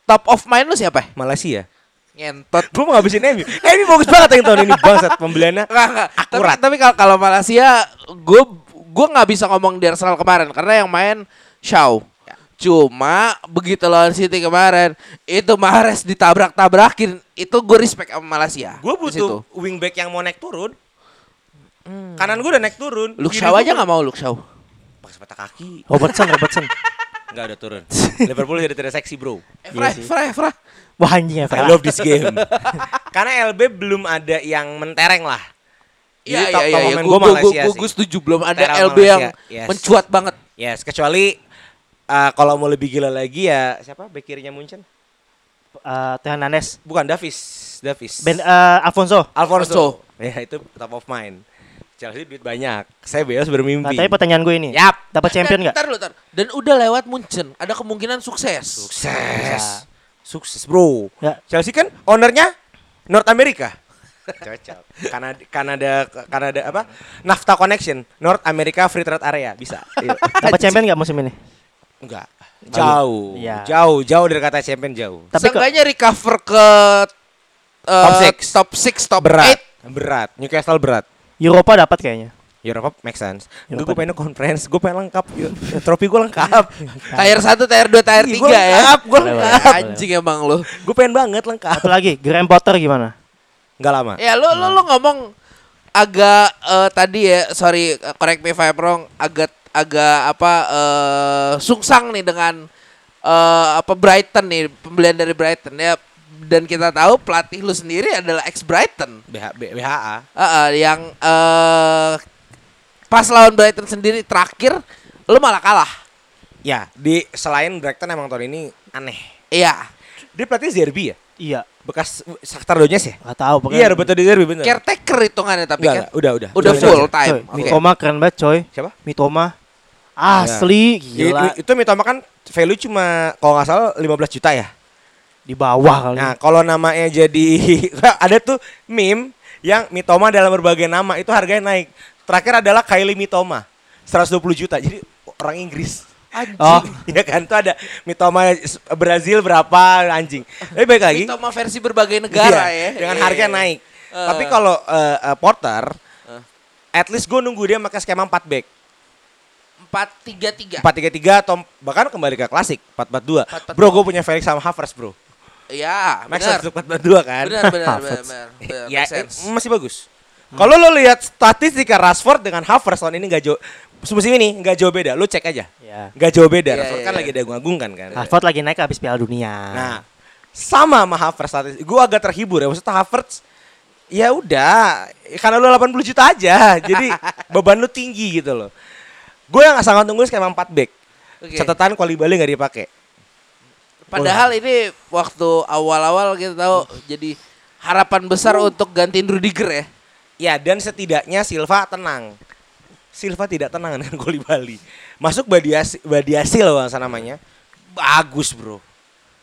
top of mind lu siapa? Malaysia. Ngentot. Gue mau ngabisin Emi. Emi bagus banget yang tahun ini bangsat pembeliannya. Nggak, nggak. Tapi, Akurat. tapi kalau kalau Malaysia, gue gue nggak bisa ngomong di Arsenal kemarin karena yang main Shaw. Cuma begitu lawan City kemarin, itu Mahrez ditabrak-tabrakin, itu gue respect sama Malaysia. Gue butuh wingback yang mau naik turun. Kanan gue udah naik turun. Luke Kiri Shaw gua aja nggak mau Luke Shaw. Pakai sepatu kaki. Robertson, Robertson. Enggak udah turun. Liverpool jadi tidak seksi, Bro. Evra, Evra, Evra. Wah anjing ya. I love this game. Karena LB belum ada yang mentereng lah. Iya top, iya top iya, pemain gue gua Malaysia gue sih. gue setuju belum ada Terang LB Malaysia, yang yes. mencuat banget. Yes, kecuali eh, kalau mau lebih gila lagi ya siapa back kirinya Munchen? Uh, Teo Hernandez. Bukan Davis, Davis. Ben uh, Alfonso. Alfonso. Ya itu top of mind. Chelsea duit banyak. Saya bebas Nah, bermimpi. tapi pertanyaan gue ini. Yap. Dapat champion nggak? Ntar dulu, ntar. Dan udah lewat Munchen, ada kemungkinan sukses. Sukses. Sukses, Bro. Ya. Chelsea kan ownernya North America. Cocok. Kanada, Kanada, Kanada apa? NAFTA connection, North America Free Trade Area bisa. Iya. Dapat champion nggak musim ini? Enggak. Jauh. Iya. Jauh, jauh dari kata champion jauh. Tapi Seenggaknya recover ke uh, Top six. top six, top berat. eight. Berat. Newcastle berat. Eropa dapat kayaknya. Europa make sense. Gue pengen conference, gue pengen lengkap. Yo, Trofi gue lengkap. Tier 1, tier 2, tier 3 Ih, gua ya. lengkap, Boleh, lengkap. Anjing emang lu. Gue pengen banget lengkap. Satu lagi, Graham Potter gimana? Enggak lama. Ya lu lu lu ngomong agak eh, tadi ya, sorry correct me if I'm wrong, agak agak apa eh sungsang nih dengan eh apa Brighton nih, pembelian dari Brighton ya. Dan kita tahu pelatih lu sendiri adalah ex Brighton. BH, BHA. Heeh, yang eh pas lawan Brighton sendiri terakhir lu malah kalah. Ya, di selain Brighton emang tahun ini aneh. Iya. Dia pelatih Zerbi ya? Iya. Bekas Shakhtar Donetsk ya? Gak tahu pokoknya. Iya, Roberto Di Zerbi bener. Caretaker hitungannya tapi Enggak, kan. enggak, udah, udah. Udah full coy. time. Coy, Oke. Mitoma keren banget coy. Siapa? Mitoma. Asli Ya, gila. itu Mitoma kan value cuma kalau nggak salah 15 juta ya. Di bawah kali. Nah, kalau namanya jadi ada tuh meme yang Mitoma dalam berbagai nama itu harganya naik. Terakhir adalah Kylie Mitoma 120 juta. Jadi orang Inggris. Oh. Iya kan tuh ada Mitoma Brazil berapa anjing. Tapi baik lagi. Mitoma versi berbagai negara Iya, ya. Dengan Iya. harga naik. Eh. Tapi kalau eh, eh, Porter Eh. at least gue nunggu dia pakai skema 4 back. 4-3-3. 4-3-3 atau bahkan kembali ke klasik 4-4-2. 4-4-2. Bro, gue punya Felix sama Havertz, Bro. Iya, Max benar. untuk 4-4-2 kan. Benar, benar, benar, benar. ya masih bagus. Kalau lo lihat statistika Rashford dengan Havertz tahun ini nggak jauh musim ini nggak jauh beda. Lo cek aja. Nggak jauh beda. Iya, Rashford iya, kan iya. lagi diagung-agungkan kan. Harvard lagi naik habis Piala Dunia. Nah, sama sama Havertz statistik. Gue agak terhibur ya. Maksudnya Havertz ya udah karena lo 80 juta aja. Jadi beban lo tinggi gitu loh. Gue yang sangat tunggu skema 4 back. Oke. Catatan Koulibaly nggak dipakai. Padahal ini waktu awal-awal kita tahu jadi harapan besar untuk gantiin Rudiger ya. Ya dan setidaknya Silva tenang. Silva tidak tenang dengan Koulibaly. Masuk Badiasi, Badiasi loh masa namanya. Bagus bro.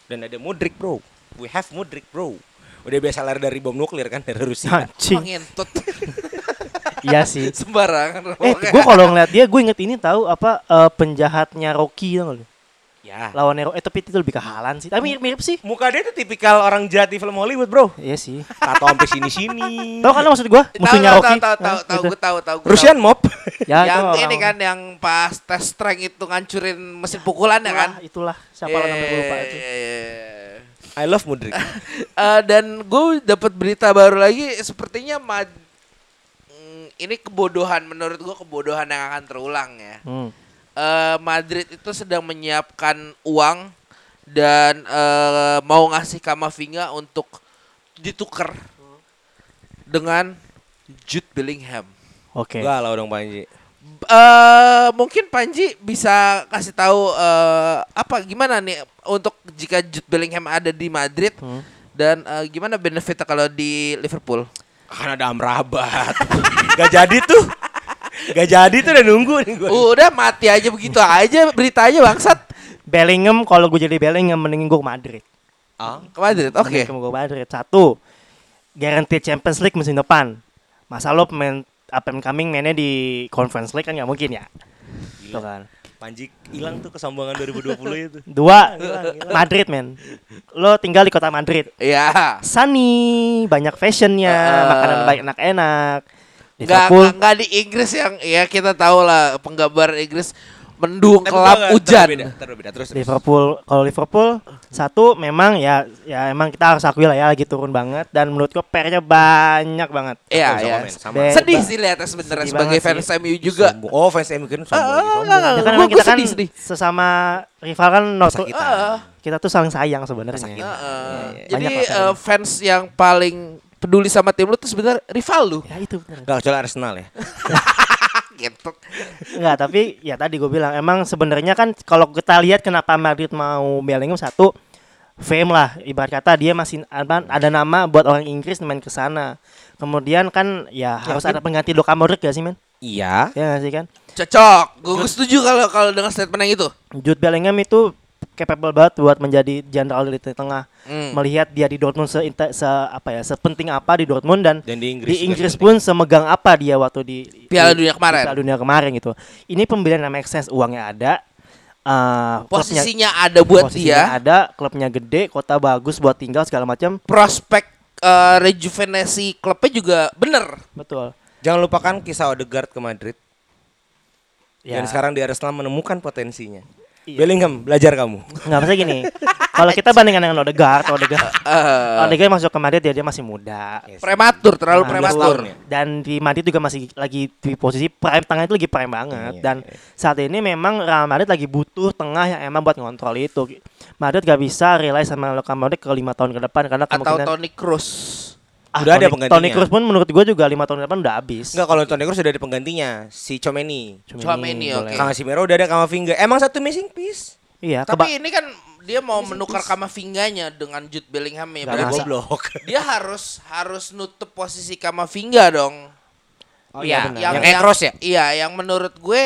Dan ada Mudrik bro. We have Mudrik bro. Udah biasa lari dari bom nuklir kan dari Rusia. Anjing. Mengentut iya sih. sembarangan. Eh, gue kalau ngeliat dia, gue inget ini tahu apa eh, penjahatnya Rocky tau gak? Ya. Lawannya Ro- eh tapi itu lebih ke Halan sih. Tapi mirip-mirip sih. Muka dia tuh tipikal orang jahat di film Hollywood bro. Iya sih. Tato sampai sini-sini. Tahu kan lo maksud gue? Tahu Musuhnya tahu Rocky. tahu tahu tahu Nah, tahu gitu. gue tahu tahu. gua Russian tahu. mob. Ya, itu yang ini kan yang pas tes strength itu ngancurin mesin pukulan ya kan. Itulah. Siapa lo namanya gue lupa itu. Iya, iya, iya. I love Mudrik. Eh, dan gue dapat berita baru lagi sepertinya Mad Mm, ini kebodohan menurut gue kebodohan yang akan terulang ya. Hmm. Eh, Madrid itu sedang menyiapkan uang dan eh, mau ngasih Kamavinga untuk ditukar dengan Jude Bellingham. Oke. Galau dong Panji. eh mungkin Panji bisa kasih tahu eh, apa gimana nih untuk jika Jude Bellingham ada di Madrid Hmm. dan eh, gimana benefitnya kalau di Liverpool? Kan ada Amrabat. Gak jadi tuh. Gak jadi tuh udah nunggu nih gue. Udah mati aja begitu aja berita aja bangsat Bellingham kalau gue jadi Bellingham mendingin gue ke Madrid. Ah. ke Madrid. Oke. Mending gue ke Madrid. Satu, guarantee Champions League musim depan. Masa lo pemain up and coming mainnya di Conference League kan nggak mungkin ya. Gitu kan. Panji hilang tuh kesombongan 2020 itu. Dua, Madrid men. Lo tinggal di kota Madrid. Ya. Sunny, banyak fashionnya, Uh, makanan baik enak-enak. Nggak, Liverpool, nggak, nggak di Inggris yang ya kita tahu lah penggambar Inggris mendung Tapi kelap hujan. Terbeda, terbeda. Terus, terus. Liverpool, kalau Liverpool satu memang ya ya emang kita harus akui lah ya lagi turun banget dan menurut gue PR-nya banyak banget. Iya, iya. Be- Sedih sih lihatnya sebenarnya sebagai fans sih. MU juga. Sombong. Oh fans MU kan sombong. Ah, lagi, sombong. Ya kan Gua- kita kan sedih, sedih. sesama rival kan not, Kesakitan. Ah, kita tuh saling sayang sebenarnya. Heeh. Banyak Jadi eh, fans yang paling peduli sama tim lu tuh sebenarnya rival lu. Ya itu bener. Enggak kecuali Arsenal ya. Gitu. Enggak, tapi ya tadi gue bilang emang sebenarnya kan kalau kita lihat kenapa Madrid mau Bellingham satu fame lah ibarat kata dia masih ada, ada nama buat orang Inggris main ke sana. Kemudian kan ya harus ada pengganti Luka Modric gak sih men? Iya. Ya gak sih kan? Cocok. Gue setuju kalau kalau dengan statement yang itu. Jude Bellingham itu capable banget buat menjadi jenderal di tengah. Hmm. Melihat dia di Dortmund se, se apa ya sepenting apa di Dortmund dan Dan di Inggris. di Inggris pun semegang apa dia waktu di Piala di- Dunia kemarin. di Piala Dunia kemarin gitu. Ini pembelian yang make sense, uangnya ada. eh, klubnya- Posisinya ada buat posisinya dia. ada, klubnya gede, kota bagus buat tinggal segala macam. Prospek eh, rejuvenasi klubnya juga bener. Betul. Jangan lupakan kisah Odegaard ke Madrid. Ya. Dan sekarang di Arsenal menemukan potensinya. Iya. Bellingham, belajar kamu. nggak maksudnya gini. kalau kita bandingkan dengan Odegaard, Odegaard, Eh, Odegaard masuk ke Madrid dia dia masih muda. prematur, terlalu Nah, prematur. ya. Dan di Madrid juga masih lagi di posisi prime tengah itu lagi prime banget. Iya, Dan iya. saat ini memang Real Madrid lagi butuh tengah yang emang buat ngontrol itu. Madrid gak bisa rely sama Luka Modric ke lima tahun ke depan karena Atau kemungkinan Toni Kroos. Udah ada Toni- penggantinya. Toni Kroos pun menurut gue juga lima tahun depan udah habis. Enggak kalau Toni Kroos sudah ada penggantinya, si Chomeni. Chouameni, boleh. oke. Casemiro udah ada Kamavinga. Emang satu missing piece. Iya, Tapi ini kan dia mau menukar Kamavinganya dengan Jude Bellingham ya. Berarti. Goblok. dia harus harus nutup posisi Kamavinga dong. Oh iya, benar. Yang kayak Kroos ya? Iya, yang menurut gue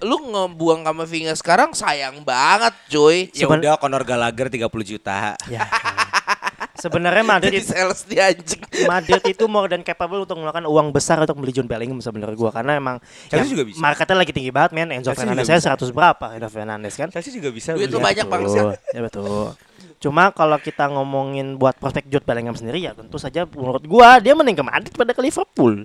lu ngebuang Kamavinga sekarang sayang banget, cuy. Ya udah Conor Gallagher 30 juta. Ya. Sebenarnya Madrid Jadi sales dia anjing. Madrid itu more than capable untuk mengeluarkan uang besar untuk beli John Bellingham sebenarnya gua karena emang Chelsea ya, juga bisa. marketnya lagi tinggi banget men Enzo Chelsea Fernandez saya 100 berapa Enzo Fernandez kan Chelsea juga bisa. Duit lu banyak bang. betul. ya betul cuma kalau kita ngomongin buat prospek Jude Bellingham sendiri ya tentu saja menurut gua dia mending ke Madrid pada ke Liverpool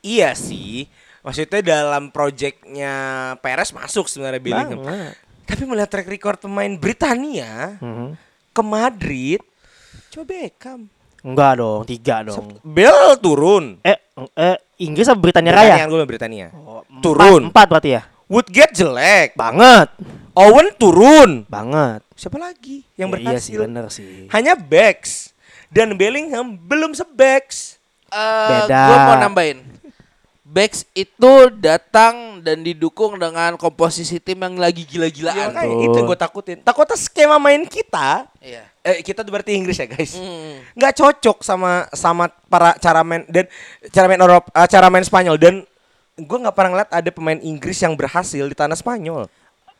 Iya sih. Maksudnya dalam proyeknya Perez masuk sebenarnya Bellingham. Banget. Tapi melihat track record pemain Britania Mhm. ke Madrid, coba Beckham. enggak dong tiga dong Bell turun. eh eh Inggris apa Britania Raya Britania gue Britania. Oh, empat- Turun. empat berarti ya Woodgate jelek. banget Owen turun. banget Siapa lagi yang Ya, iya sih berhasil? bener sih Hanya backs. Dan Bellingham belum sebacks. Eh, Beda. Gue mau nambahin. Backs itu datang dan didukung dengan komposisi tim yang lagi Ya, gila-gilaan. kayak itu yang gue takutin. Takutnya skema main kita, Iya. Eh, kita tuh berarti Inggris ya guys. Hmm. nggak cocok sama sama para cara main dan cara main Eropa, eh, cara main Spanyol dan gue nggak pernah ngeliat ada pemain Inggris yang berhasil di tanah Spanyol.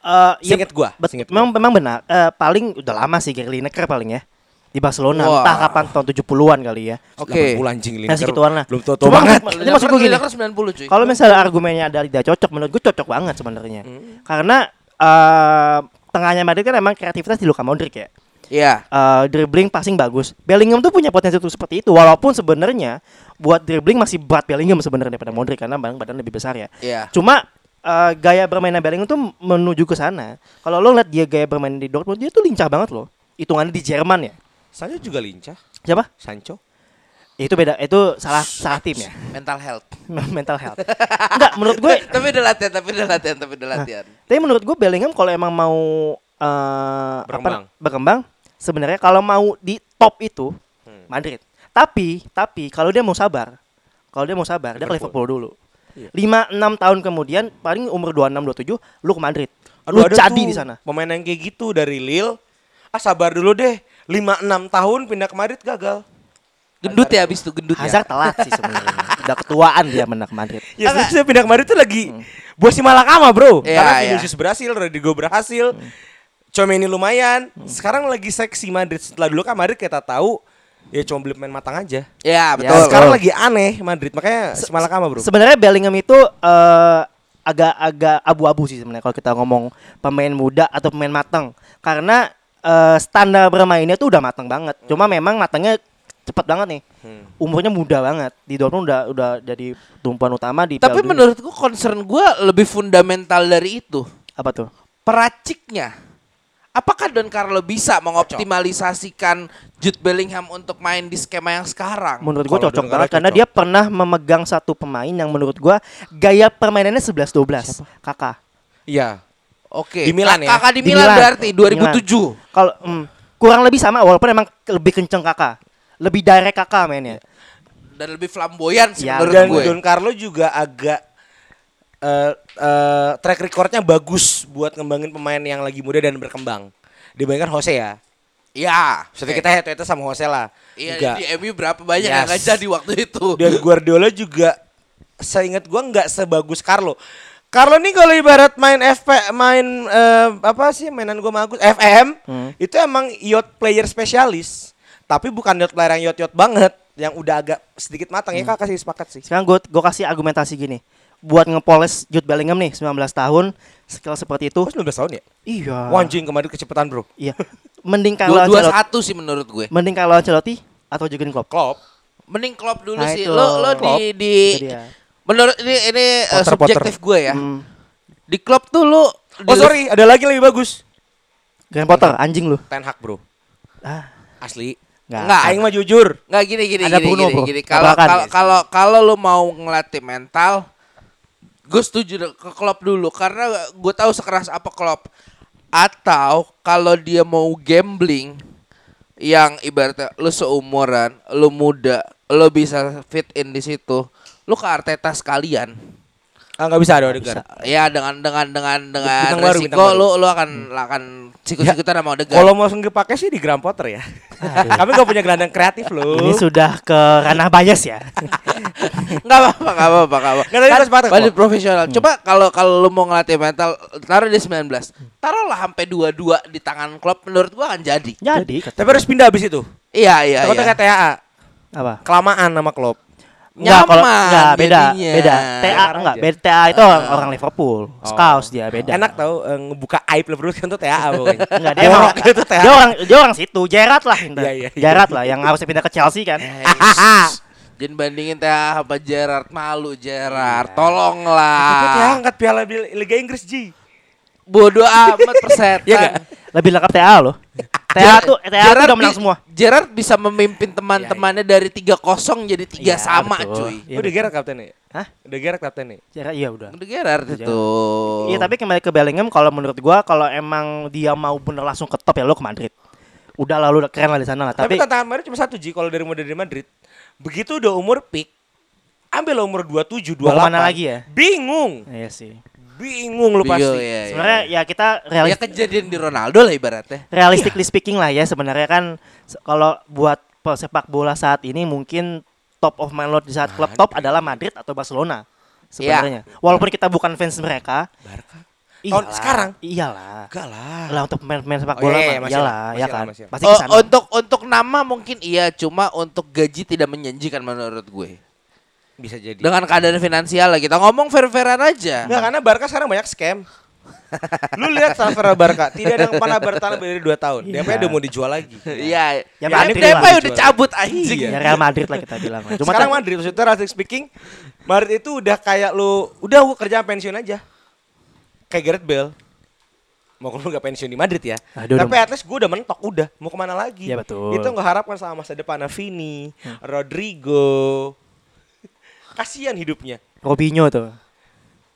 Eh, ya, Seinget gua, seinget memang memang benar. Eh, paling udah lama sih Gary Lineker paling ya di Barcelona. Wah. Entah kapan tahun 70-an kali ya. Oke. 80 anjing Lineker. gituan lah. Belum tua-tua banget. Ini maksud gue gini. Lineker 90 cuy. Kalau misalnya argumennya dari tidak cocok, menurut gue cocok banget sebenarnya. Hmm. Karena eh tengahnya Madrid kan emang kreativitas di Luka Modric ya. Iya. Eh, dribbling passing bagus. Bellingham tuh punya potensi untuk seperti itu walaupun sebenarnya buat dribbling masih berat Bellingham sebenarnya daripada Modric karena badan badan lebih besar ya. Iya. Cuma eh, gaya bermainnya Bellingham tuh menuju ke sana. Kalau lo lihat dia gaya bermain di Dortmund, dia tuh lincah banget loh. Hitungannya di Jerman ya. Sancho juga lincah. Siapa? Sancho. Ya, itu beda, itu salah salah tim ya. Mental health. Mental health. Enggak, menurut gue tapi udah latihan, tapi udah latihan, tapi udah latihan. Tapi menurut gue Bellingham kalau emang mau eh, apa- Berkembang. Sebenarnya kalau mau di top itu Hmm. Madrid. Tapi tapi kalau dia mau sabar, kalau dia mau sabar, dia ke Liverpool. Liverpool dulu. Iya. 5 6 tahun kemudian paling umur 26 27 lu ke Madrid. Aduh, lu ada jadi di sana. Pemain yang kayak gitu dari Lille. Ah sabar dulu deh. 5-6 tahun pindah ke Madrid gagal. Gendut ya abis itu gendut ya. Hazard telat sih sebenarnya. Udah ketuaan dia menang ke Madrid. Ya sebenarnya pindah ke Madrid tuh lagi buat si Malakama bro. Iya, Karena iya. Vinicius berhasil, Rodrigo berhasil. Comeni lumayan. Sekarang lagi seksi Madrid. Setelah dulu kan Madrid kita tahu ya cuma beli pemain matang aja. Ya betul. Ya, Sekarang lagi aneh Madrid. Makanya si Malakama bro. Sebenarnya Bellingham itu eh, agak-agak abu-abu sih sebenarnya kalau kita ngomong pemain muda atau pemain matang. Karena eh, standar bermainnya tuh udah matang banget. Cuma memang matangnya cepet banget nih. Hmm. Umurnya muda banget. Di Dortmund udah udah jadi tumpuan utama di Tapi menurutku concern gue lebih fundamental dari itu. apa tuh? Peraciknya. Apakah Don Carlo bisa mengoptimalisasikan Jude Bellingham untuk main di skema yang sekarang? Menurut gua Kalau cocok banget karena dia pernah memegang satu pemain yang menurut gua gaya permainannya 11 12. Kakak. Iya. Oke. Di Milan ya? Kakak di, Di Milan, Milan. berarti 2007. Kalau mm, kurang lebih sama walaupun emang lebih kenceng kakak. Lebih direct kakak mainnya. Dan lebih flamboyan sih Ya, menurut Dan gue. Don Carlo juga agak eh eh, track recordnya bagus buat ngembangin pemain yang lagi muda dan berkembang. Dibandingkan Jose ya. Ya. Seperti kita head to head sama Jose lah. Iya di MU berapa banyak yang Yes. nggak jadi waktu itu. Dan Guardiola juga saya ingat gua nggak sebagus Carlo. Carlo nih kalau ibarat main FP main eh, apa sih mainan gua bagus FM Hmm. itu emang yacht player spesialis. Tapi bukan yacht player yang yacht yacht banget yang udah agak sedikit matang ya kak kasih sepakat sih. Sekarang gue gue kasih argumentasi gini. Buat ngepoles Jude Bellingham nih 19 tahun skill seperti itu. Oh 19 tahun ya? Iya. Wah, anjing kemarin kecepatan bro. Iya. Mending kalau Dua satu sih menurut gue. mending kalau Ancelotti atau Jurgen Klopp. Klopp. Mending Klopp dulu Nah, sih. itu. Lo lo di Klopp. di menurut ini ini uh, Potter, subjektif gue ya. Hmm. Di Klopp tuh lo Oh sorry, ada lagi lebih bagus. Graham Potter anjing lu. Ten Hag bro. Ah, Asli. enggak. Enggak. Aing mah jujur. Nggak gini gini Ada gini Bruno, gini, bro. kalau kalau kalau lu mau ngelatih mental, gue setuju ke Klopp dulu karena gue tahu sekeras apa Klopp. Atau kalau dia mau gambling yang ibaratnya lu seumuran, lu muda, lo bisa fit in di situ, lo ke Arteta sekalian. Ah nggak bisa ada Odegaard. Ya dengan dengan dengan dengan Bintang baru, resiko bintang baru. lo lo akan akan sikut-sikutan sama Odegaard. Kalau mau langsung dipakai sih di Graham Potter ya. Kami gak punya gelandang kreatif loh. Ini sudah ke ranah bias ya. Enggak apa-apa, enggak apa-apa, enggak apa. Nggak, tapi pas Spartak Balik kok. profesional. Coba kalau kalau lu mau ngelatih mental, taruh di 19. Taruhlah sampai 22 di tangan klub menurut gua akan jadi. Jadi Tapi harus pindah abis itu. Iya, iya, Takutnya iya. kayak TAA. apa? Kelamaan sama klub. Enggak, kalau enggak beda, jadinya. beda. TA enggak, beda TA itu orang, orang Liverpool. Scouts dia beda. Enak tau eh, ngebuka aib Liverpool kan tuh TAA pokoknya. Enggak dia Borok itu TAA. dia orang dia orang situ, Gerrard lah intinya. Iya, iya, iya. Gerrard lah yang harusnya pindah ke Chelsea kan. Jangan bandingin Teh sama Gerard malu Gerard. Tapi TAA Tolonglah. angkat piala Liga Inggris Ji. Bodoh amat persetan. Iya? Lebih lengkap TA loh. TA tuh TA tuh udah menang semua. Gerard bisa memimpin teman-temannya dari 3-0 jadi 3 Iya, sama betul. cuy. Iya, Udah Gerrard kaptennya. Hah? Udah Gerrard kaptennya. Gerrard iya udah. Udah Gerard itu. Iya tapi kembali ke Bellingham kalau menurut gua kalau emang dia mau bener langsung ke top ya lo ke Madrid. Udah lalu udah keren lah di sana lah. Tapi, Tapi, tantangan Madrid cuma satu Ji kalau dari dari Madrid. Begitu udah umur peak, ambil umur 27, 28. Mau ke mana lagi ya? Bingung. iya sih. Bingung lu pasti. Iya, iya, iya. Sebenarnya ya kita ya realistik kejadian di Ronaldo lah ibaratnya. realistically speaking lah ya sebenarnya kan kalau buat pesepak bola saat ini mungkin top of mind load di saat klub top adalah Madrid atau Barcelona sebenarnya. Walaupun kita bukan fans mereka. Barca. Iyalah, Tahun sekarang? Iyalah. Enggak lah. Lah untuk pemain-pemain sepak Oh, bola iya, iya, mah masih iyalah, lah, ya kan. masih. Pasti Oh, ke sana. untuk untuk nama mungkin iya, cuma untuk gaji tidak menjanjikan menurut gue. Bisa jadi. Dengan keadaan finansial lah kita ngomong fair-fairan aja. Enggak karena Barca sekarang banyak scam. Lu lihat transfer Barca, tidak ada yang pernah bertahan lebih dari 2 tahun. Iya. DP udah mau dijual lagi. Iya. Ya, Ya, DP lah. udah cabut anjing. Iya. Ya Real Madrid lah kita bilang. Cuma Sekarang tak- Madrid maksudnya realistic speaking, Madrid itu udah kayak lu, udah gua kerja pensiun aja. Kayak Gareth Bale. Mau lu gak pensiun di Madrid ya. Aduh, Tapi at least gue udah mentok udah. Mau ke mana lagi? Iya, betul. Itu nggak harapkan sama masa depan Vini, Rodrigo. Kasihan hidupnya. Robinho tuh.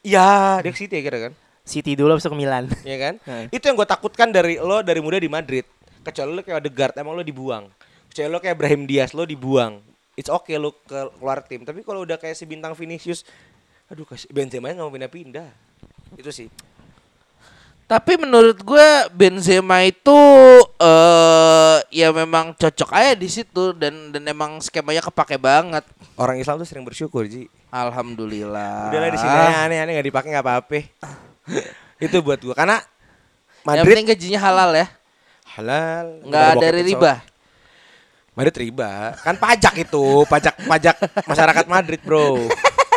Ya, dia ke City ya kira kan? City dulu habis itu ke Milan. Iya kan? Nah. Itu yang gue takutkan dari lo dari muda di Madrid. Kecuali lo kayak Odegaard, emang lo dibuang. Kecuali lo kayak Brahim Diaz, lo dibuang. It's okay lo ke keluar tim. Tapi kalau udah kayak si bintang Vinicius, aduh kasih Benzema nggak mau pindah-pindah. Itu sih. Tapi menurut gue Benzema itu eh ya memang cocok aja di situ dan dan emang skemanya kepake banget. Orang Islam tuh sering bersyukur, Ji. Alhamdulillah. Udahlah di sini aneh-aneh nggak dipakai nggak apa-apa. itu buat gua karena Yang Madrid penting gajinya halal ya. halal, Nggak dari riba. so. Madrid riba. Kan pajak itu, pajak pajak masyarakat Madrid, Bro.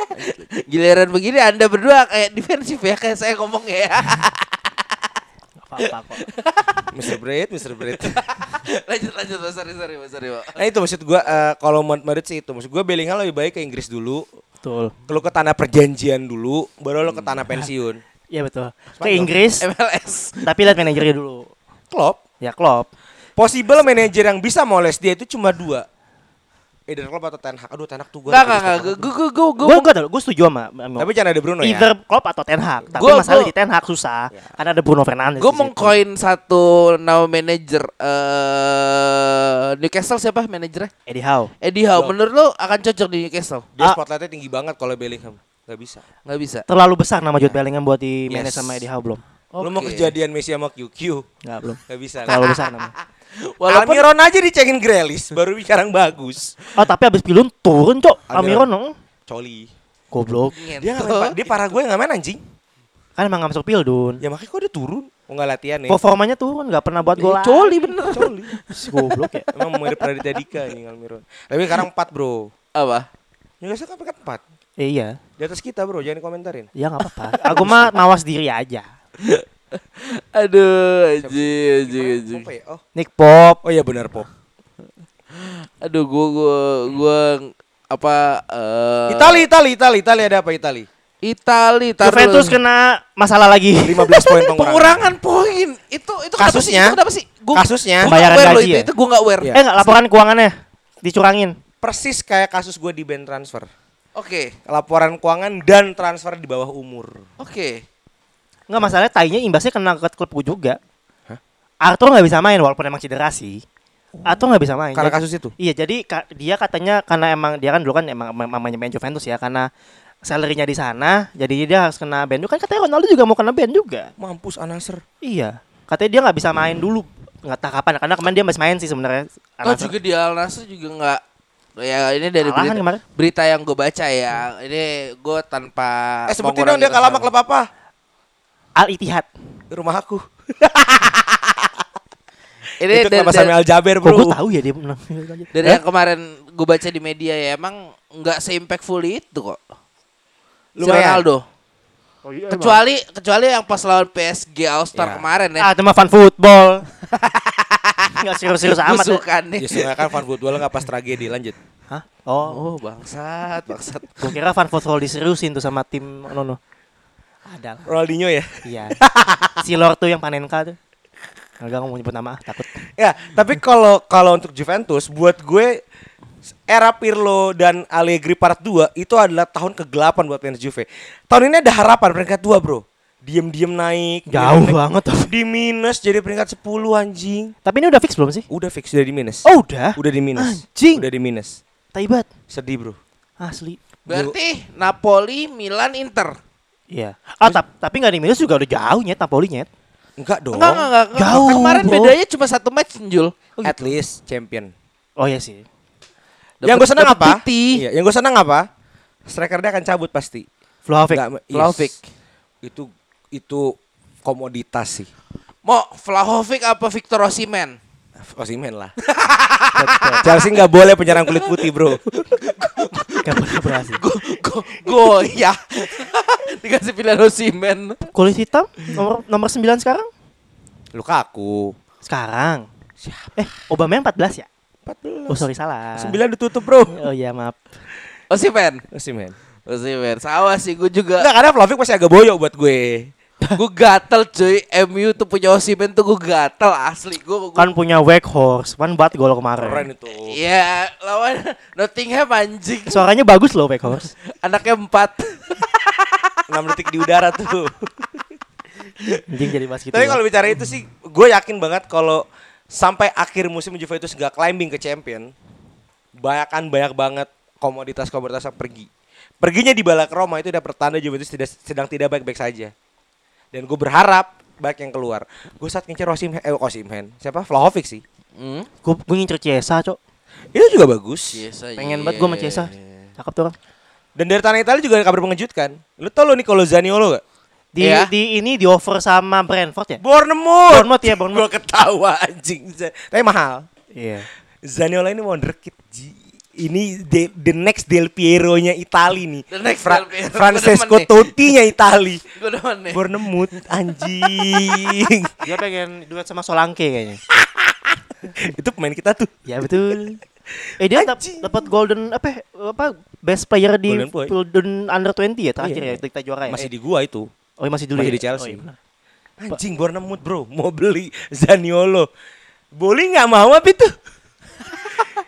Giliran begini Anda berdua kayak defensif ya kayak saya ngomong ya. Apa-apa kok. Mr. Bread, Mr. Bread. lanjut lanjut Mas sorry sorry Mas sorry Pak. Nah itu maksud gua eh, kalau Mad- Madrid sih itu maksud gua Bellingham lebih baik ke Inggris dulu, Betul. lu ke tanah perjanjian dulu, baru lu ke tanah pensiun. Iya betul. Ke. Inggris, MLS. tapi lihat manajernya dulu. Klopp, Ya Klopp. possible manajer yang bisa moles dia itu cuma dua. Either Klopp atau Ten Hag. Aduh Ten Hag tuh gua. Enggak enggak enggak gue gue gue gue Gue gue gue setuju sama. Tapi jangan ada Bruno ya. Either Klopp atau Ten Hag. Tapi Gua- masalah gua- di Ten Hag susah. Karena ada Bruno Fernandes. gue di mau situ. koin satu nama manajer eh Newcastle siapa manajernya? Eddie Howe. Eddie Howe. Menurut lo akan cocok di Newcastle? Dia Ah. spotlightnya tinggi banget kalau Bellingham. Gak bisa. Nggak bisa. Terlalu besar nama Jude Bellingham buat di manage Yes. sama Eddie Howe belum. Lu mau Oke. kejadian Messi sama QQ? Enggak belum. Gak bisa. Terlalu besar namanya. Walaupun Almiron aja dicengin Grealish baru sekarang bagus. Oh tapi abis pilun turun cok. Almiron. Almiron dong. Coli. Goblok. Dia nggak main, dia parah gue nggak main anjing. Kan emang gak masuk Pildun. Ya makanya kok dia turun. Oh nggak latihan nih. Performanya turun gak pernah buat gol. coli bener. Coli. Si Goblok ya. Emang mirip Raditya Dika nih Almiron. Tapi sekarang 4 bro. apa? Newcastle kan peringkat 4. Eh, iya. Di atas kita bro, jangan komentarin. Ya nggak apa-apa. Aku mah mawas diri aja. Aduh, anjing, anjing, anjing. Apa ya? Oh, Nick Pop. oh iya benar Pop. Aduh, gua gua gua apa eh Itali, Itali, Itali, Itali ada apa Itali? Itali taruh Juventus kena masalah lagi. 15 poin pengurangan. pengurangan poin. Itu itu kenapa sih? Kasusnya? Itu kenapa sih? Gua, Kasusnya? gua loh gaji itu, ya? itu gua nggak aware. Iya. Eh nggak laporan keuangannya dicurangin. Persis kayak kasus gue di band transfer. Oke. Laporan keuangan dan transfer di bawah umur. Oke. Nggak masalahnya tainya imbasnya kena ke klubku juga. Arthur nggak bisa main walaupun emang cedera sih. atau nggak bisa main. Karena Jadi- kasus itu. Iya, jadi ka- dia katanya karena emang dia kan dulu kan emang mamanya main Juventus ya karena salary-nya di sana, jadi dia harus kena ban. Kan katanya Ronaldo juga mau kena ban juga. Mampus Anasir. Iya. Katanya dia nggak bisa main dulu. Nggak tahu kapan karena kemarin dia masih main sih sebenarnya. Kau Al-Nassr. juga di Al Nassr juga nggak ya ini dari Kalah kan berita, kemarin. berita yang gue baca ya ini gue tanpa Eh sebutin dong dia kalah sama klub apa? Al Ittihad. Di rumah aku. ini itu dari, Sami Al Jaber Kok bro. gue tahu ya dia menang. dari yang kemarin gue baca di media ya emang nggak se-impactful itu kok si Lumayan. Ronaldo Oh, iya, kecuali kecuali yang pas lawan PSG All Star Ya. kemarin ya Ah, itu mah fan football. Nggak serius-serius amat. Busukan nih Ya sebenarnya kan fan football nggak pas tragedi lanjut. Hah? Oh, oh bangsat bangsat gue kira fan football diseriusin tuh sama tim Nono. Ada lah. Ronaldinho ya. Iya. si Lord tuh yang Panenka tuh. Enggak ngomong nyebut nama, ah, takut. Ya, tapi kalau kalau untuk Juventus buat gue era Pirlo dan Allegri part 2 itu adalah tahun ke-8 buat fans Juve. Tahun ini ada harapan peringkat 2, Bro. Diem-diem naik. Jauh naik. banget tuh. Di minus jadi peringkat 10 anjing. Tapi ini udah fix belum sih? Udah fix udah di minus. Oh, udah. Udah di minus. Anjing. Udah di minus. Taibat. Sedih, Bro. Asli. berarti Napoli Milan Inter Iya. Ah, tap- tapi nggak di minus juga udah jauh nyet Napoli nyet. Enggak dong. enggak enggak, enggak. Jauh, kemarin bro. bedanya cuma satu match Jul At least champion. Oh iya sih. yang gue senang dapet apa? piti. Iya, yang gue senang apa? Strikernya akan cabut pasti. Vlahovic. Nggak, yes. Vlahovic. Itu itu komoditas sih. mau Vlahovic apa Victor Osimhen Osimen lah. Chelsea nggak boleh penyerang kulit putih bro. Gak pernah berhasil. goyah dikasih pilihan Osimhen Kulit hitam nomor nomor 9 sekarang? Lukaku. Sekarang. Eh, Obama yang 14 ya? 14. Oh, sorry salah. 9 ditutup bro. Oh iya, maaf. Osimhen Osimen. Osimhen sama sih gue juga Enggak karena Vlahovic masih agak boyo buat gue. Gue gatel cuy MU tuh punya Osimhen tuh gue gatel asli gue Kan punya Weghorst, kan buat gol kemarin. Keren itu. ya lawan Nottingham anjing Suaranya bagus loh Weghorst. anaknya empat 6 detik di udara tuh. Anjing jadi bahas gitu. Tapi kalau bicara itu sih, gue yakin banget kalau sampai akhir musim Juventus nggak climbing ke champion, banyakan banyak banget komoditas-komoditas yang pergi. Perginya di bala ke Roma itu udah pertanda Juventus tidak sedang tidak baik-baik saja. Dan gue berharap banyak yang keluar. Gue saat ngincer Osimhen, eh Osimhen, siapa? Vlahovic sih. hmm? Gue gue ngincer Ciesa, Cok. Itu juga bagus. Pengen banget gue sama Ciesa. Cakep tuh orang. Dan dari tanah Italia juga ada kabar mengejutkan. Lu tau lo nih kalau Zaniolo gak? Di Iya. di ini di offer sama Brentford ya? Bournemouth. Bournemouth ya, Bournemouth. Gue ketawa anjing. Tapi mahal. Iya. Zaniola ini wonderkid Ji. Ini the, the next Del Piero-nya Itali nih. The next Fra- Del Piero. Francesco. Totti-nya Itali. Bournemouth anjing. Dia pengen duet sama Solanke kayaknya. Itu pemain kita tuh. Ya betul. Eh dia dap- dapat golden apa apa best player di Golden Under 20 ya terakhir Iya. ya kita juara ya. Masih Eh, di gua itu. oh masih dulu masih ya? di Chelsea. Oh, iya. Anjing Bournemouth bro, mau beli Zaniolo. Boleh nggak mau apa itu?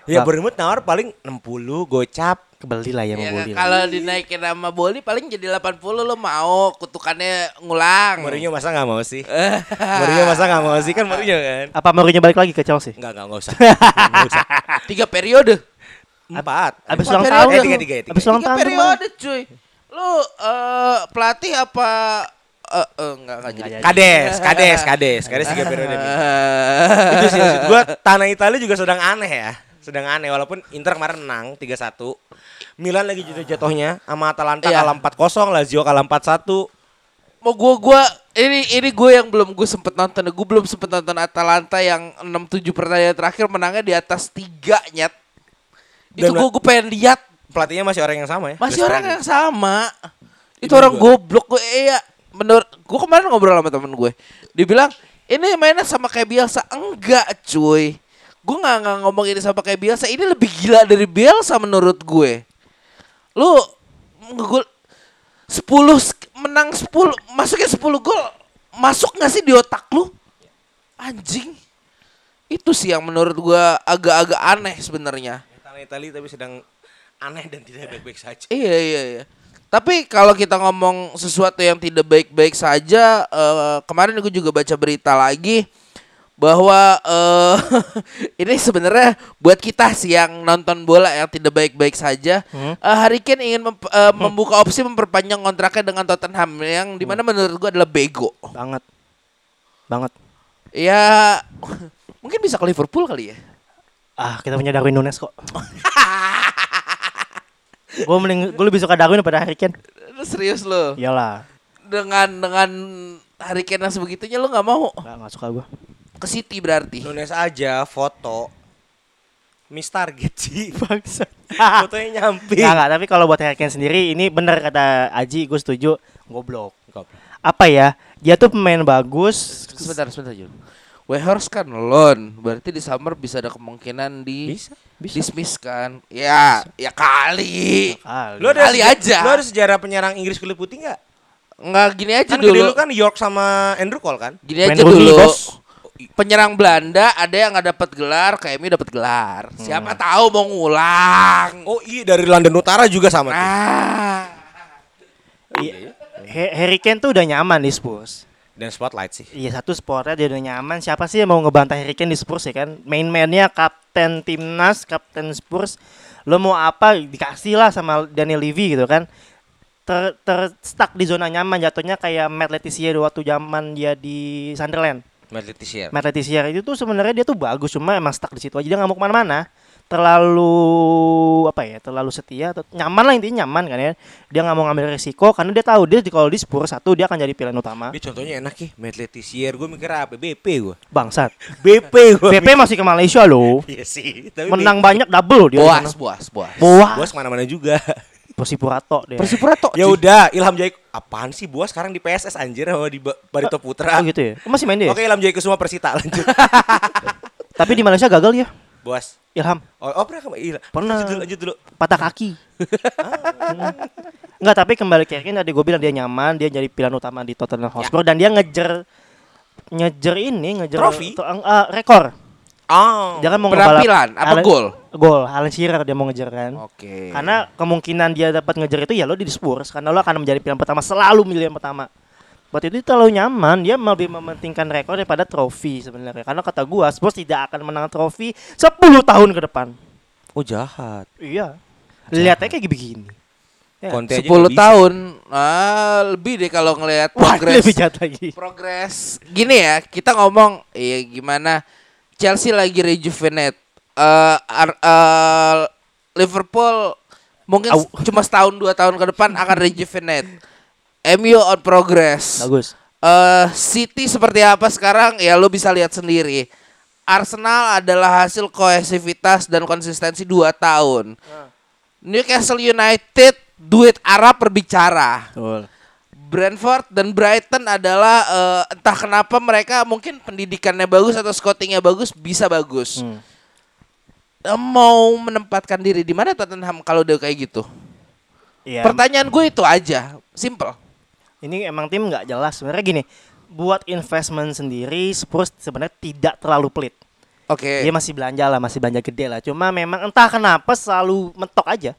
Ya. Bournemouth nawar paling 60 gocap. Kebeli lah ya Ya, sama Boli. kalau dinaikin sama Boli paling jadi 80 lo mau kutukannya ngulang. Mourinho masa nggak mau sih? Mourinho masa nggak mau sih kan Mourinho kan? Apa Mourinho balik lagi ke Chelsea? Enggak, enggak, enggak usah. Enggak usah. Tiga periode. Empat. Abis ulang tahun. Eh, tiga, tiga, tiga. Abis ulang Tiga tahun. periode cuy. Lu eh, pelatih apa eh eh, enggak enggak jadi. Nggak Kades, kades, kades, kades tiga periode nih. Itu sih maksud gua tanah Italia juga sedang aneh ya. Sedang aneh walaupun Inter kemarin menang 3-1. Milan lagi jatuh jatuhnya sama Atalanta Iya. kalah 4-0, Lazio kalah 4-1. Mau gua gua ini ini gue yang belum gue sempet nonton. Gue belum sempet nonton Atalanta yang 6-7 pertandingan terakhir menangnya di atas tiga nyet. Itu gue gue pengen lihat Pelatihnya masih orang yang sama ya. masih orang yang sama. Itu orang goblok gue iya menurut gue kemarin ngobrol sama temen gue. Dia bilang ini mainnya sama kayak Bielsa enggak cuy. Gue nggak nggak ngomong ini sama kayak Bielsa. Ini lebih gila dari Bielsa menurut gue. Lu gue 10 sk- menang 10 masuknya 10 gol masuk nggak sih di otak lu? Anjing. Itu sih yang menurut gue agak-agak aneh sebenarnya. Italia tapi sedang aneh dan tidak baik-baik saja. Iya iya iya. Tapi kalau kita ngomong sesuatu yang tidak baik-baik saja, eh, kemarin gue juga baca berita lagi bahwa eh ini sebenarnya buat kita sih yang nonton bola yang tidak baik-baik saja. Hmm. Eh, Harry Kane ingin mem- eh, membuka opsi memperpanjang kontraknya dengan Tottenham yang di mana menurut gua adalah bego. Banget. Banget. Ya mungkin bisa ke Liverpool kali ya. Ah, kita punya Darwin Nunes kok. gue mending gue lebih suka Darwin daripada Harry Kane. Lu Serius lo. Iyalah. Dengan dengan Harry Kane yang sebegitunya lu nggak mau Enggak enggak suka gue. ke City berarti. Nunes aja foto miss target sih. Bangsat. Fotonya nyamping. Enggak, enggak, tapi kalau buat Harry Kane sendiri ini benar kata Aji, gue setuju. Goblok. Goblok. Apa ya? Dia tuh pemain bagus. Sebentar, sebentar Jun. Weghorst kan loan, berarti di summer bisa ada kemungkinan di Bisa. dismiss kan? Ya, ya kali. Kali. Lu ada Kali aja. Lu ada sejarah penyerang Inggris kulit putih nggak? Nggak gini aja Kan dulu. gede lu kan York sama Andrew Cole kan? Gini Wayne aja dulu. bos. Penyerang Belanda ada yang nggak dapat gelar, KMI dapat gelar. Siapa Hmm. tahu mau ngulang. Oh iya dari London Utara juga sama tuh. Ah. Iya. Ha- Harry Kane tuh udah nyaman di Spurs. Dan spotlight sih. Iya satu sportnya dia udah nyaman. Siapa sih yang mau ngebantai Harry Kane di Spurs ya kan? Main-mainnya kapten timnas, kapten Spurs. Lo mau apa dikasih lah sama Daniel Levy gitu kan? Ter, ter stuck di zona nyaman jatuhnya kayak Matt Leticia waktu zaman dia di Sunderland. Matt Leticia. Matt Leticia itu tuh sebenarnya dia tuh bagus cuma emang stuck di situ aja dia nggak mau ke mana-mana. Terlalu apa ya? Terlalu setia, atau- nyaman lah intinya nyaman kan ya. Dia nggak mau ngambil resiko karena dia tahu dia di- kalau di Spurs satu dia akan jadi pilihan utama. Dia contohnya enak ya, Matt Leticia. Gue mikir apa? BP gue. Bangsat. BP gue. PP masih ke Malaysia loh. Iya sih. Tapi Menang banyak double dia. sana. buas, buas. Boas. Bos ke mana-mana juga. Persipurato dia. Persipura tok. ya udah, Ilham Jaya. Apaan sih bos sekarang di PSS anjir sama di Ba- Barito Putra. Oh gitu ya. Masih main dia. Oke, Ilham Jaya semua Persita lanjut. Tapi di Malaysia gagal ya. Bos. Ilham Oh, oh pernah Ila- Pernah. Lanjut dulu, lanjut dulu. patah kaki. Enggak, tapi kembali ke Kane tadi gue bilang dia nyaman, dia jadi pilihan utama di Tottenham Hotspur dan dia ngejar ngejar ini, ngejar to- eh, rekor. Oh. Dia kan mau Penampilan, ngebalap- apa Alan- gol? Gol, Alan Shearer dia mau ngejar kan. Oke. Karena kemungkinan dia dapat ngejar itu ya lo di Spurs karena lo akan menjadi pilihan pertama selalu pilihan pertama. Buat itu terlalu nyaman, dia lebih mementingkan rekor daripada trofi sebenarnya. Karena kata gua Spurs tidak akan menang trofi 10 tahun ke depan. Oh jahat. Iya. Lihat aja kayak begini. Ya. Conte aja 10 nggak bisa. tahun. Ah, lebih deh kalau ngelihat progres. lebih jahat lagi. progres gini ya kita ngomong iya gimana Chelsea lagi rejuvenate Eh Ar- eh, Liverpool mungkin Au. cuma setahun dua tahun ke depan akan rejuvenate MU on progress Bagus. eh City seperti apa sekarang ya lo bisa lihat sendiri Arsenal adalah hasil kohesivitas dan konsistensi dua tahun Newcastle United duit Arab berbicara Betul. Brentford dan Brighton adalah eh, entah kenapa mereka mungkin pendidikannya bagus atau scoutingnya bagus bisa bagus. Hmm. Eh, Mau menempatkan diri di mana Tottenham kalau udah kayak gitu? Iya. Pertanyaan gue itu aja, simple. Ini emang tim nggak jelas. Sebenarnya gini, buat investment sendiri Spurs sebenarnya tidak terlalu pelit. Oke. Dia masih belanja lah, masih belanja gede lah. Cuma memang entah kenapa selalu mentok aja.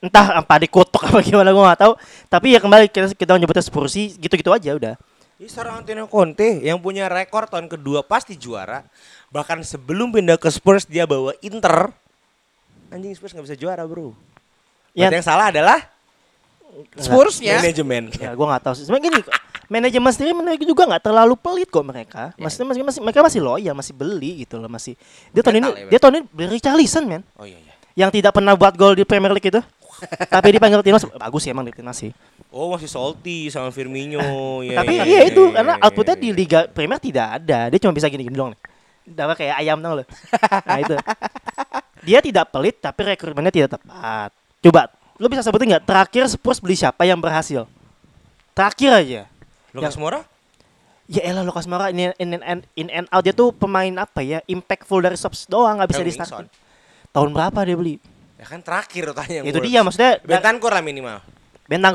Entah apa dikotok apa gimana gue nggak tahu. Tapi ya kembali kita kita nyebutnya Spurs sih gitu-gitu aja udah. Ini seorang Antonio Conte yang punya rekor tahun kedua pasti juara. Bahkan sebelum pindah ke Spurs dia bawa Inter. Anjing Spurs nggak bisa juara bro. Ya, Berarti yang salah adalah Spursnya manajemen. ya gue nggak tahu sih. Sebenarnya gini, manajemen sendiri mereka juga nggak terlalu pelit kok mereka. Maksudnya masih, masih mereka masih loyal, masih beli gitu loh masih. Dia tahun ini ya, dia tahun ini beli Richarlison men. Oh iya iya. yang tidak pernah buat gol di Premier League itu. Tapi dipanggil timnas bagus sih emang di timnas sih. Oh masih salty sama Firmino. Iya, Tapi iya, iya iya, itu karena outputnya di Liga Premier tidak ada. Dia cuma bisa gini-gini doang nih. Dapat kayak ayam tau lo. Nah itu. Dia tidak pelit tapi rekrutmennya tidak tepat. Coba lu bisa sebutin nggak terakhir Spurs beli siapa yang berhasil? Terakhir aja. Lucas Moura? Ya elah Lucas Moura in, in, in, in and out dia tuh pemain apa ya impactful dari subs doang nggak bisa di. Tahun berapa dia beli? Ya kan terakhir tanya Itu dia maksudnya Bentancur lah minimal. Bentang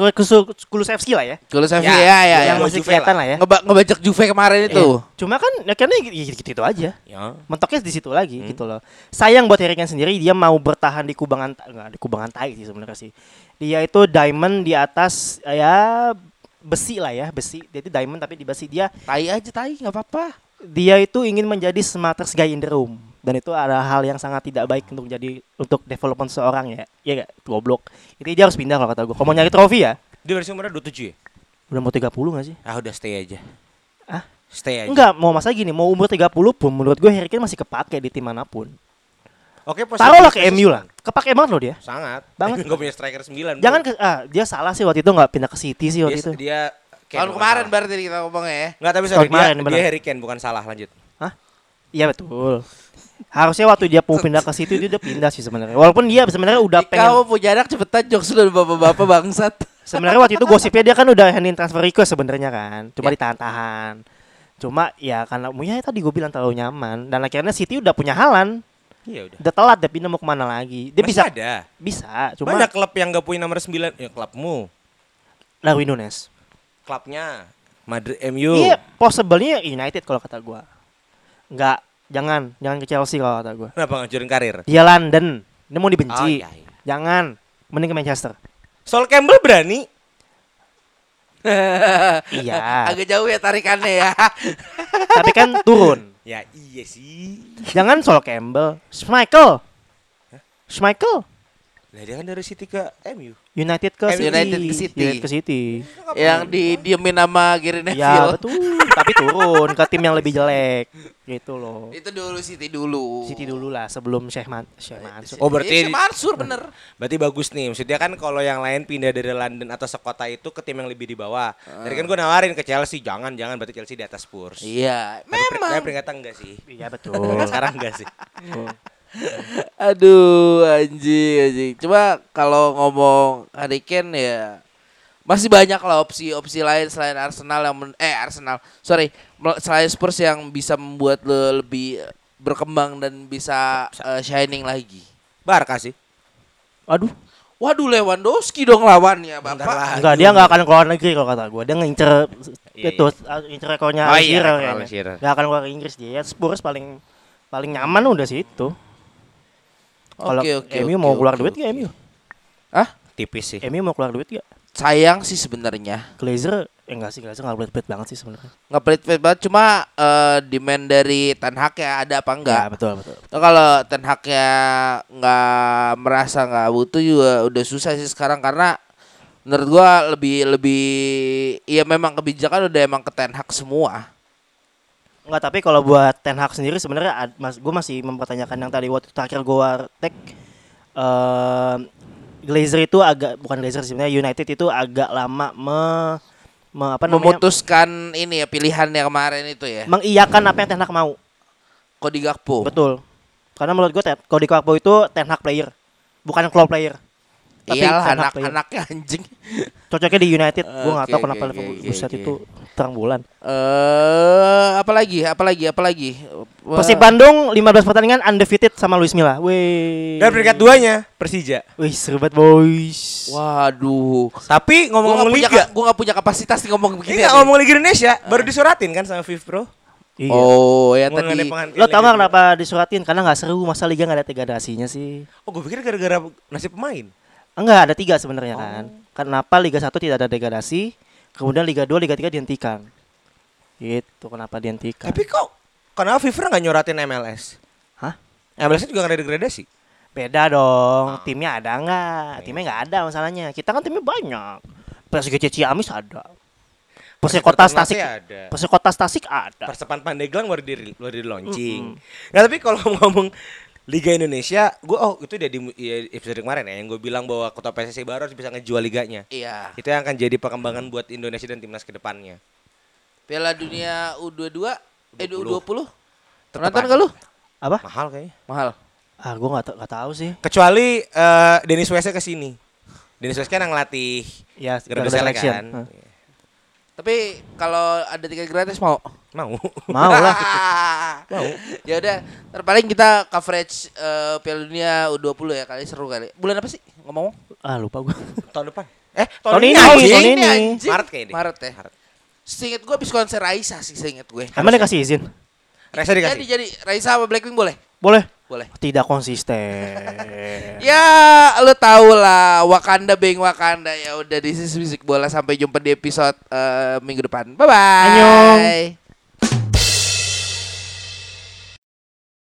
Kulusevski lah ya. Kalau saya Ya, ya, ya, ya. yang Juve masih lah. kelihatan lah ya. Ngeba ngebajak Juve kemarin itu. Iya. Cuma kan ya karena gitu-gitu aja. Ya. Mentoknya di situ lagi gitu loh. Sayang buat Harry Kane sendiri dia mau bertahan di kubangan enggak di kubangan tai sih sebenarnya sih. Dia itu diamond di atas ya besi lah ya, besi. Dia itu diamond tapi di besi dia Tai aja tai nggak apa-apa. dia itu ingin menjadi smartest guy in the room dan itu ada hal yang sangat tidak baik untuk jadi untuk development seorang ya iya gak goblok itu dia harus pindah kalau kata gue kalau mau nyari trofi ya Dia versi umurnya 27 ya? udah mau 30 gak sih Ah udah stay aja. Ah? Stay aja. enggak mau masa gini mau umur 30 pun menurut gue Harry Kane masih kepake di tim mana pun Oke, posisi taruhlah ke MU lah kepake banget loh dia Sangat. Banget. Enggak punya striker 9. jangan ke ah dia salah sih waktu itu nggak pindah ke City sih dia, waktu itu dia Tahun kemarin salah. berarti kita ngomongnya ya. Enggak, tapi sorry, kemarin, dia, benar. dia Harry Kane bukan salah lanjut. iya betul harusnya waktu dia mau pindah ke City dia udah pindah sih sebenarnya walaupun dia sebenarnya udah Kamu pengen punya anak cepetan jokes dulu bapak-bapak bangsat. Sebenarnya waktu itu gosipnya dia kan udah handing transfer request sebenarnya kan. Cuma ditahan-tahan. Cuma ya karena ya tadi gue bilang terlalu nyaman dan akhirnya City udah punya Halan. Iya udah. Udah telat dia pindah mau ke mana lagi. Dia Masih bisa ada. bisa cuma Banyak klub yang gak punya nomor 9 ya klubmu. Darwin Nunes. Klubnya Madrid MU. Iya, possible-nya United kalau kata gua. Enggak, jangan, jangan ke Chelsea kalau kata gua. Kenapa ngancurin karir? Dia London. Dia mau dibenci. Oh, iya, iya. Jangan. Mending ke Manchester. Sol Campbell berani. iya. Agak jauh ya tarikannya ya. Tapi kan turun. Ya iya sih. Jangan Sol Campbell. Schmeichel. Schmeichel. Lah dia kan dari City ke MU. United ke Eh, City. United ke City. United ke City. yang di diemin sama Gary Ya Neville. betul. Tapi turun ke tim yang lebih jelek. Gitu loh. Itu dulu City dulu. City dulu lah sebelum Syekh Man Syekh Mansur. Oh berarti si Mansur bener. berarti bagus nih. Maksudnya kan kalau yang lain pindah dari London atau sekota itu ke tim yang lebih di bawah. Tadi kan gue nawarin ke Chelsea, jangan jangan berarti Chelsea di atas Spurs. Iya, memang. tapi peringatan enggak sih? Iya betul. Sekarang enggak sih. Aduh, anjing, anjing. Coba kalau ngomong Harry Kane ya masih banyak lah opsi-opsi lain selain Arsenal yang men- eh Arsenal, sorry, selain Spurs yang bisa membuat lo lebih berkembang dan bisa eh, shining lagi. Barca sih. Aduh. Waduh Lewandowski dong lawannya, Bapak. lah. Enggak, dia enggak akan keluar negeri kalau kata gue. Dia ngincer Iya, itu uh, ngincer rekornya Oh iya, Shearer rekor kayaknya. Alan Shearer. Nggak akan keluar ke Inggris dia. Ya, Spurs paling paling nyaman udah situ. Kalau Oke, oke, MU oke, mau keluar oke, duit oke. gak MU? Hah? Tipis sih. MU mau keluar duit gak? Sayang sih sebenarnya. Glazer eh enggak sih Glazer enggak belit banget sih sebenarnya. Nggak pelit-pelit banget cuma eh, demand dari Ten Hag ya ada apa enggak? Ya, betul betul. Nah, kalau Ten Hag-nya nggak merasa nggak butuh juga udah susah sih sekarang karena menurut gua lebih lebih ya memang kebijakan udah emang ke Ten Hag semua. Enggak, tapi kalau buat Ten Hag sendiri sebenarnya mas, gue masih mempertanyakan yang tadi waktu terakhir gue tag eh Glazer itu agak bukan Glazer sebenarnya United itu agak lama me, me- apa namanya Memutuskan ini ya pilihannya kemarin itu ya. mengiyakan apa yang Ten Hag mau. Cody Gakpo. Betul. Karena menurut gue Cody Gakpo itu Ten Hag player, bukan Klopp player. Tapi Iyalah anak-anaknya anjing. Cocoknya di United. Gue nggak Oke, tahu kenapa oke, Liverpool buset oke. itu terang bulan. Eh apalagi apalagi apalagi. Wah. Persib Bandung 15 pertandingan undefeated sama Luis Milla. Wih. Dan peringkat duanya Persija. Wih, seru banget boys. Waduh. Tapi ngomong-ngomong punya liga, gua nggak punya kapasitas nih ngomong begini. ini nggak ngomong Liga Indonesia, baru disuratin kan sama Viv Pro. Iya. Oh, ya tadi. Lo tau gak kenapa disuratin? Karena gak seru, masa liga gak ada degradasinya sih? Oh, gue pikir gara-gara nasib pemain. Enggak, ada tiga sebenarnya kan. Kenapa Liga 1 tidak ada degradasi, kemudian Liga 2, Liga 3 dihentikan. Gitu, kenapa dihentikan? Tapi kok kenapa FIFA nggak nyoratin MLS? Hah? MLS juga nggak ada degradasi. Beda dong, timnya ada nggak? Timnya nggak ada masalahnya. Kita kan timnya banyak. Persija Ciamis ada. Persikota Pertama Tasik sih ada. Persikota Tasik ada. Persepan Pandeglang baru di baru di launching. Nah, tapi kalau ngomong Liga Indonesia, gue oh itu dia di ya, episode kemarin ya yang gue bilang bahwa kota PSSI baru harus bisa ngejual liganya. Iya. Itu yang akan jadi perkembangan buat Indonesia dan timnas ke depannya. Piala Dunia U22 eh 20. U20. Tetep Nonton ada. gak lu? Apa? Mahal kayaknya. Mahal. Ah, gue nggak ta- nggak tahu sih. Kecuali eh Denis Wese ke sini. Denis Wese kan yang ngelatih Ya, Garuda Select Selection. kan. Hah. Tapi kalau ada tiket gratis mau? Mau. Mau lah. mau. ya udah, terpaling kita coverage eh, Piala Dunia U20 ya kali seru kali. Bulan apa sih ngomong? Ah, lupa gue. tahun depan. Eh, Tahun ini, anjing. tahun ini. anjing. Maret kayaknya. Maret ya. Seinget gue habis konser Raisa sih seinget gue. Emang dia kasih izin? Jadi dikasih. jadi Raisa sama Blackpink boleh? Boleh. Boleh. Tidak konsisten. Ya, lu tau lah Wakanda being Wakanda ya udah di sisi musik bola sampai jumpa di episode eh, minggu depan. Bye bye. Annyeong.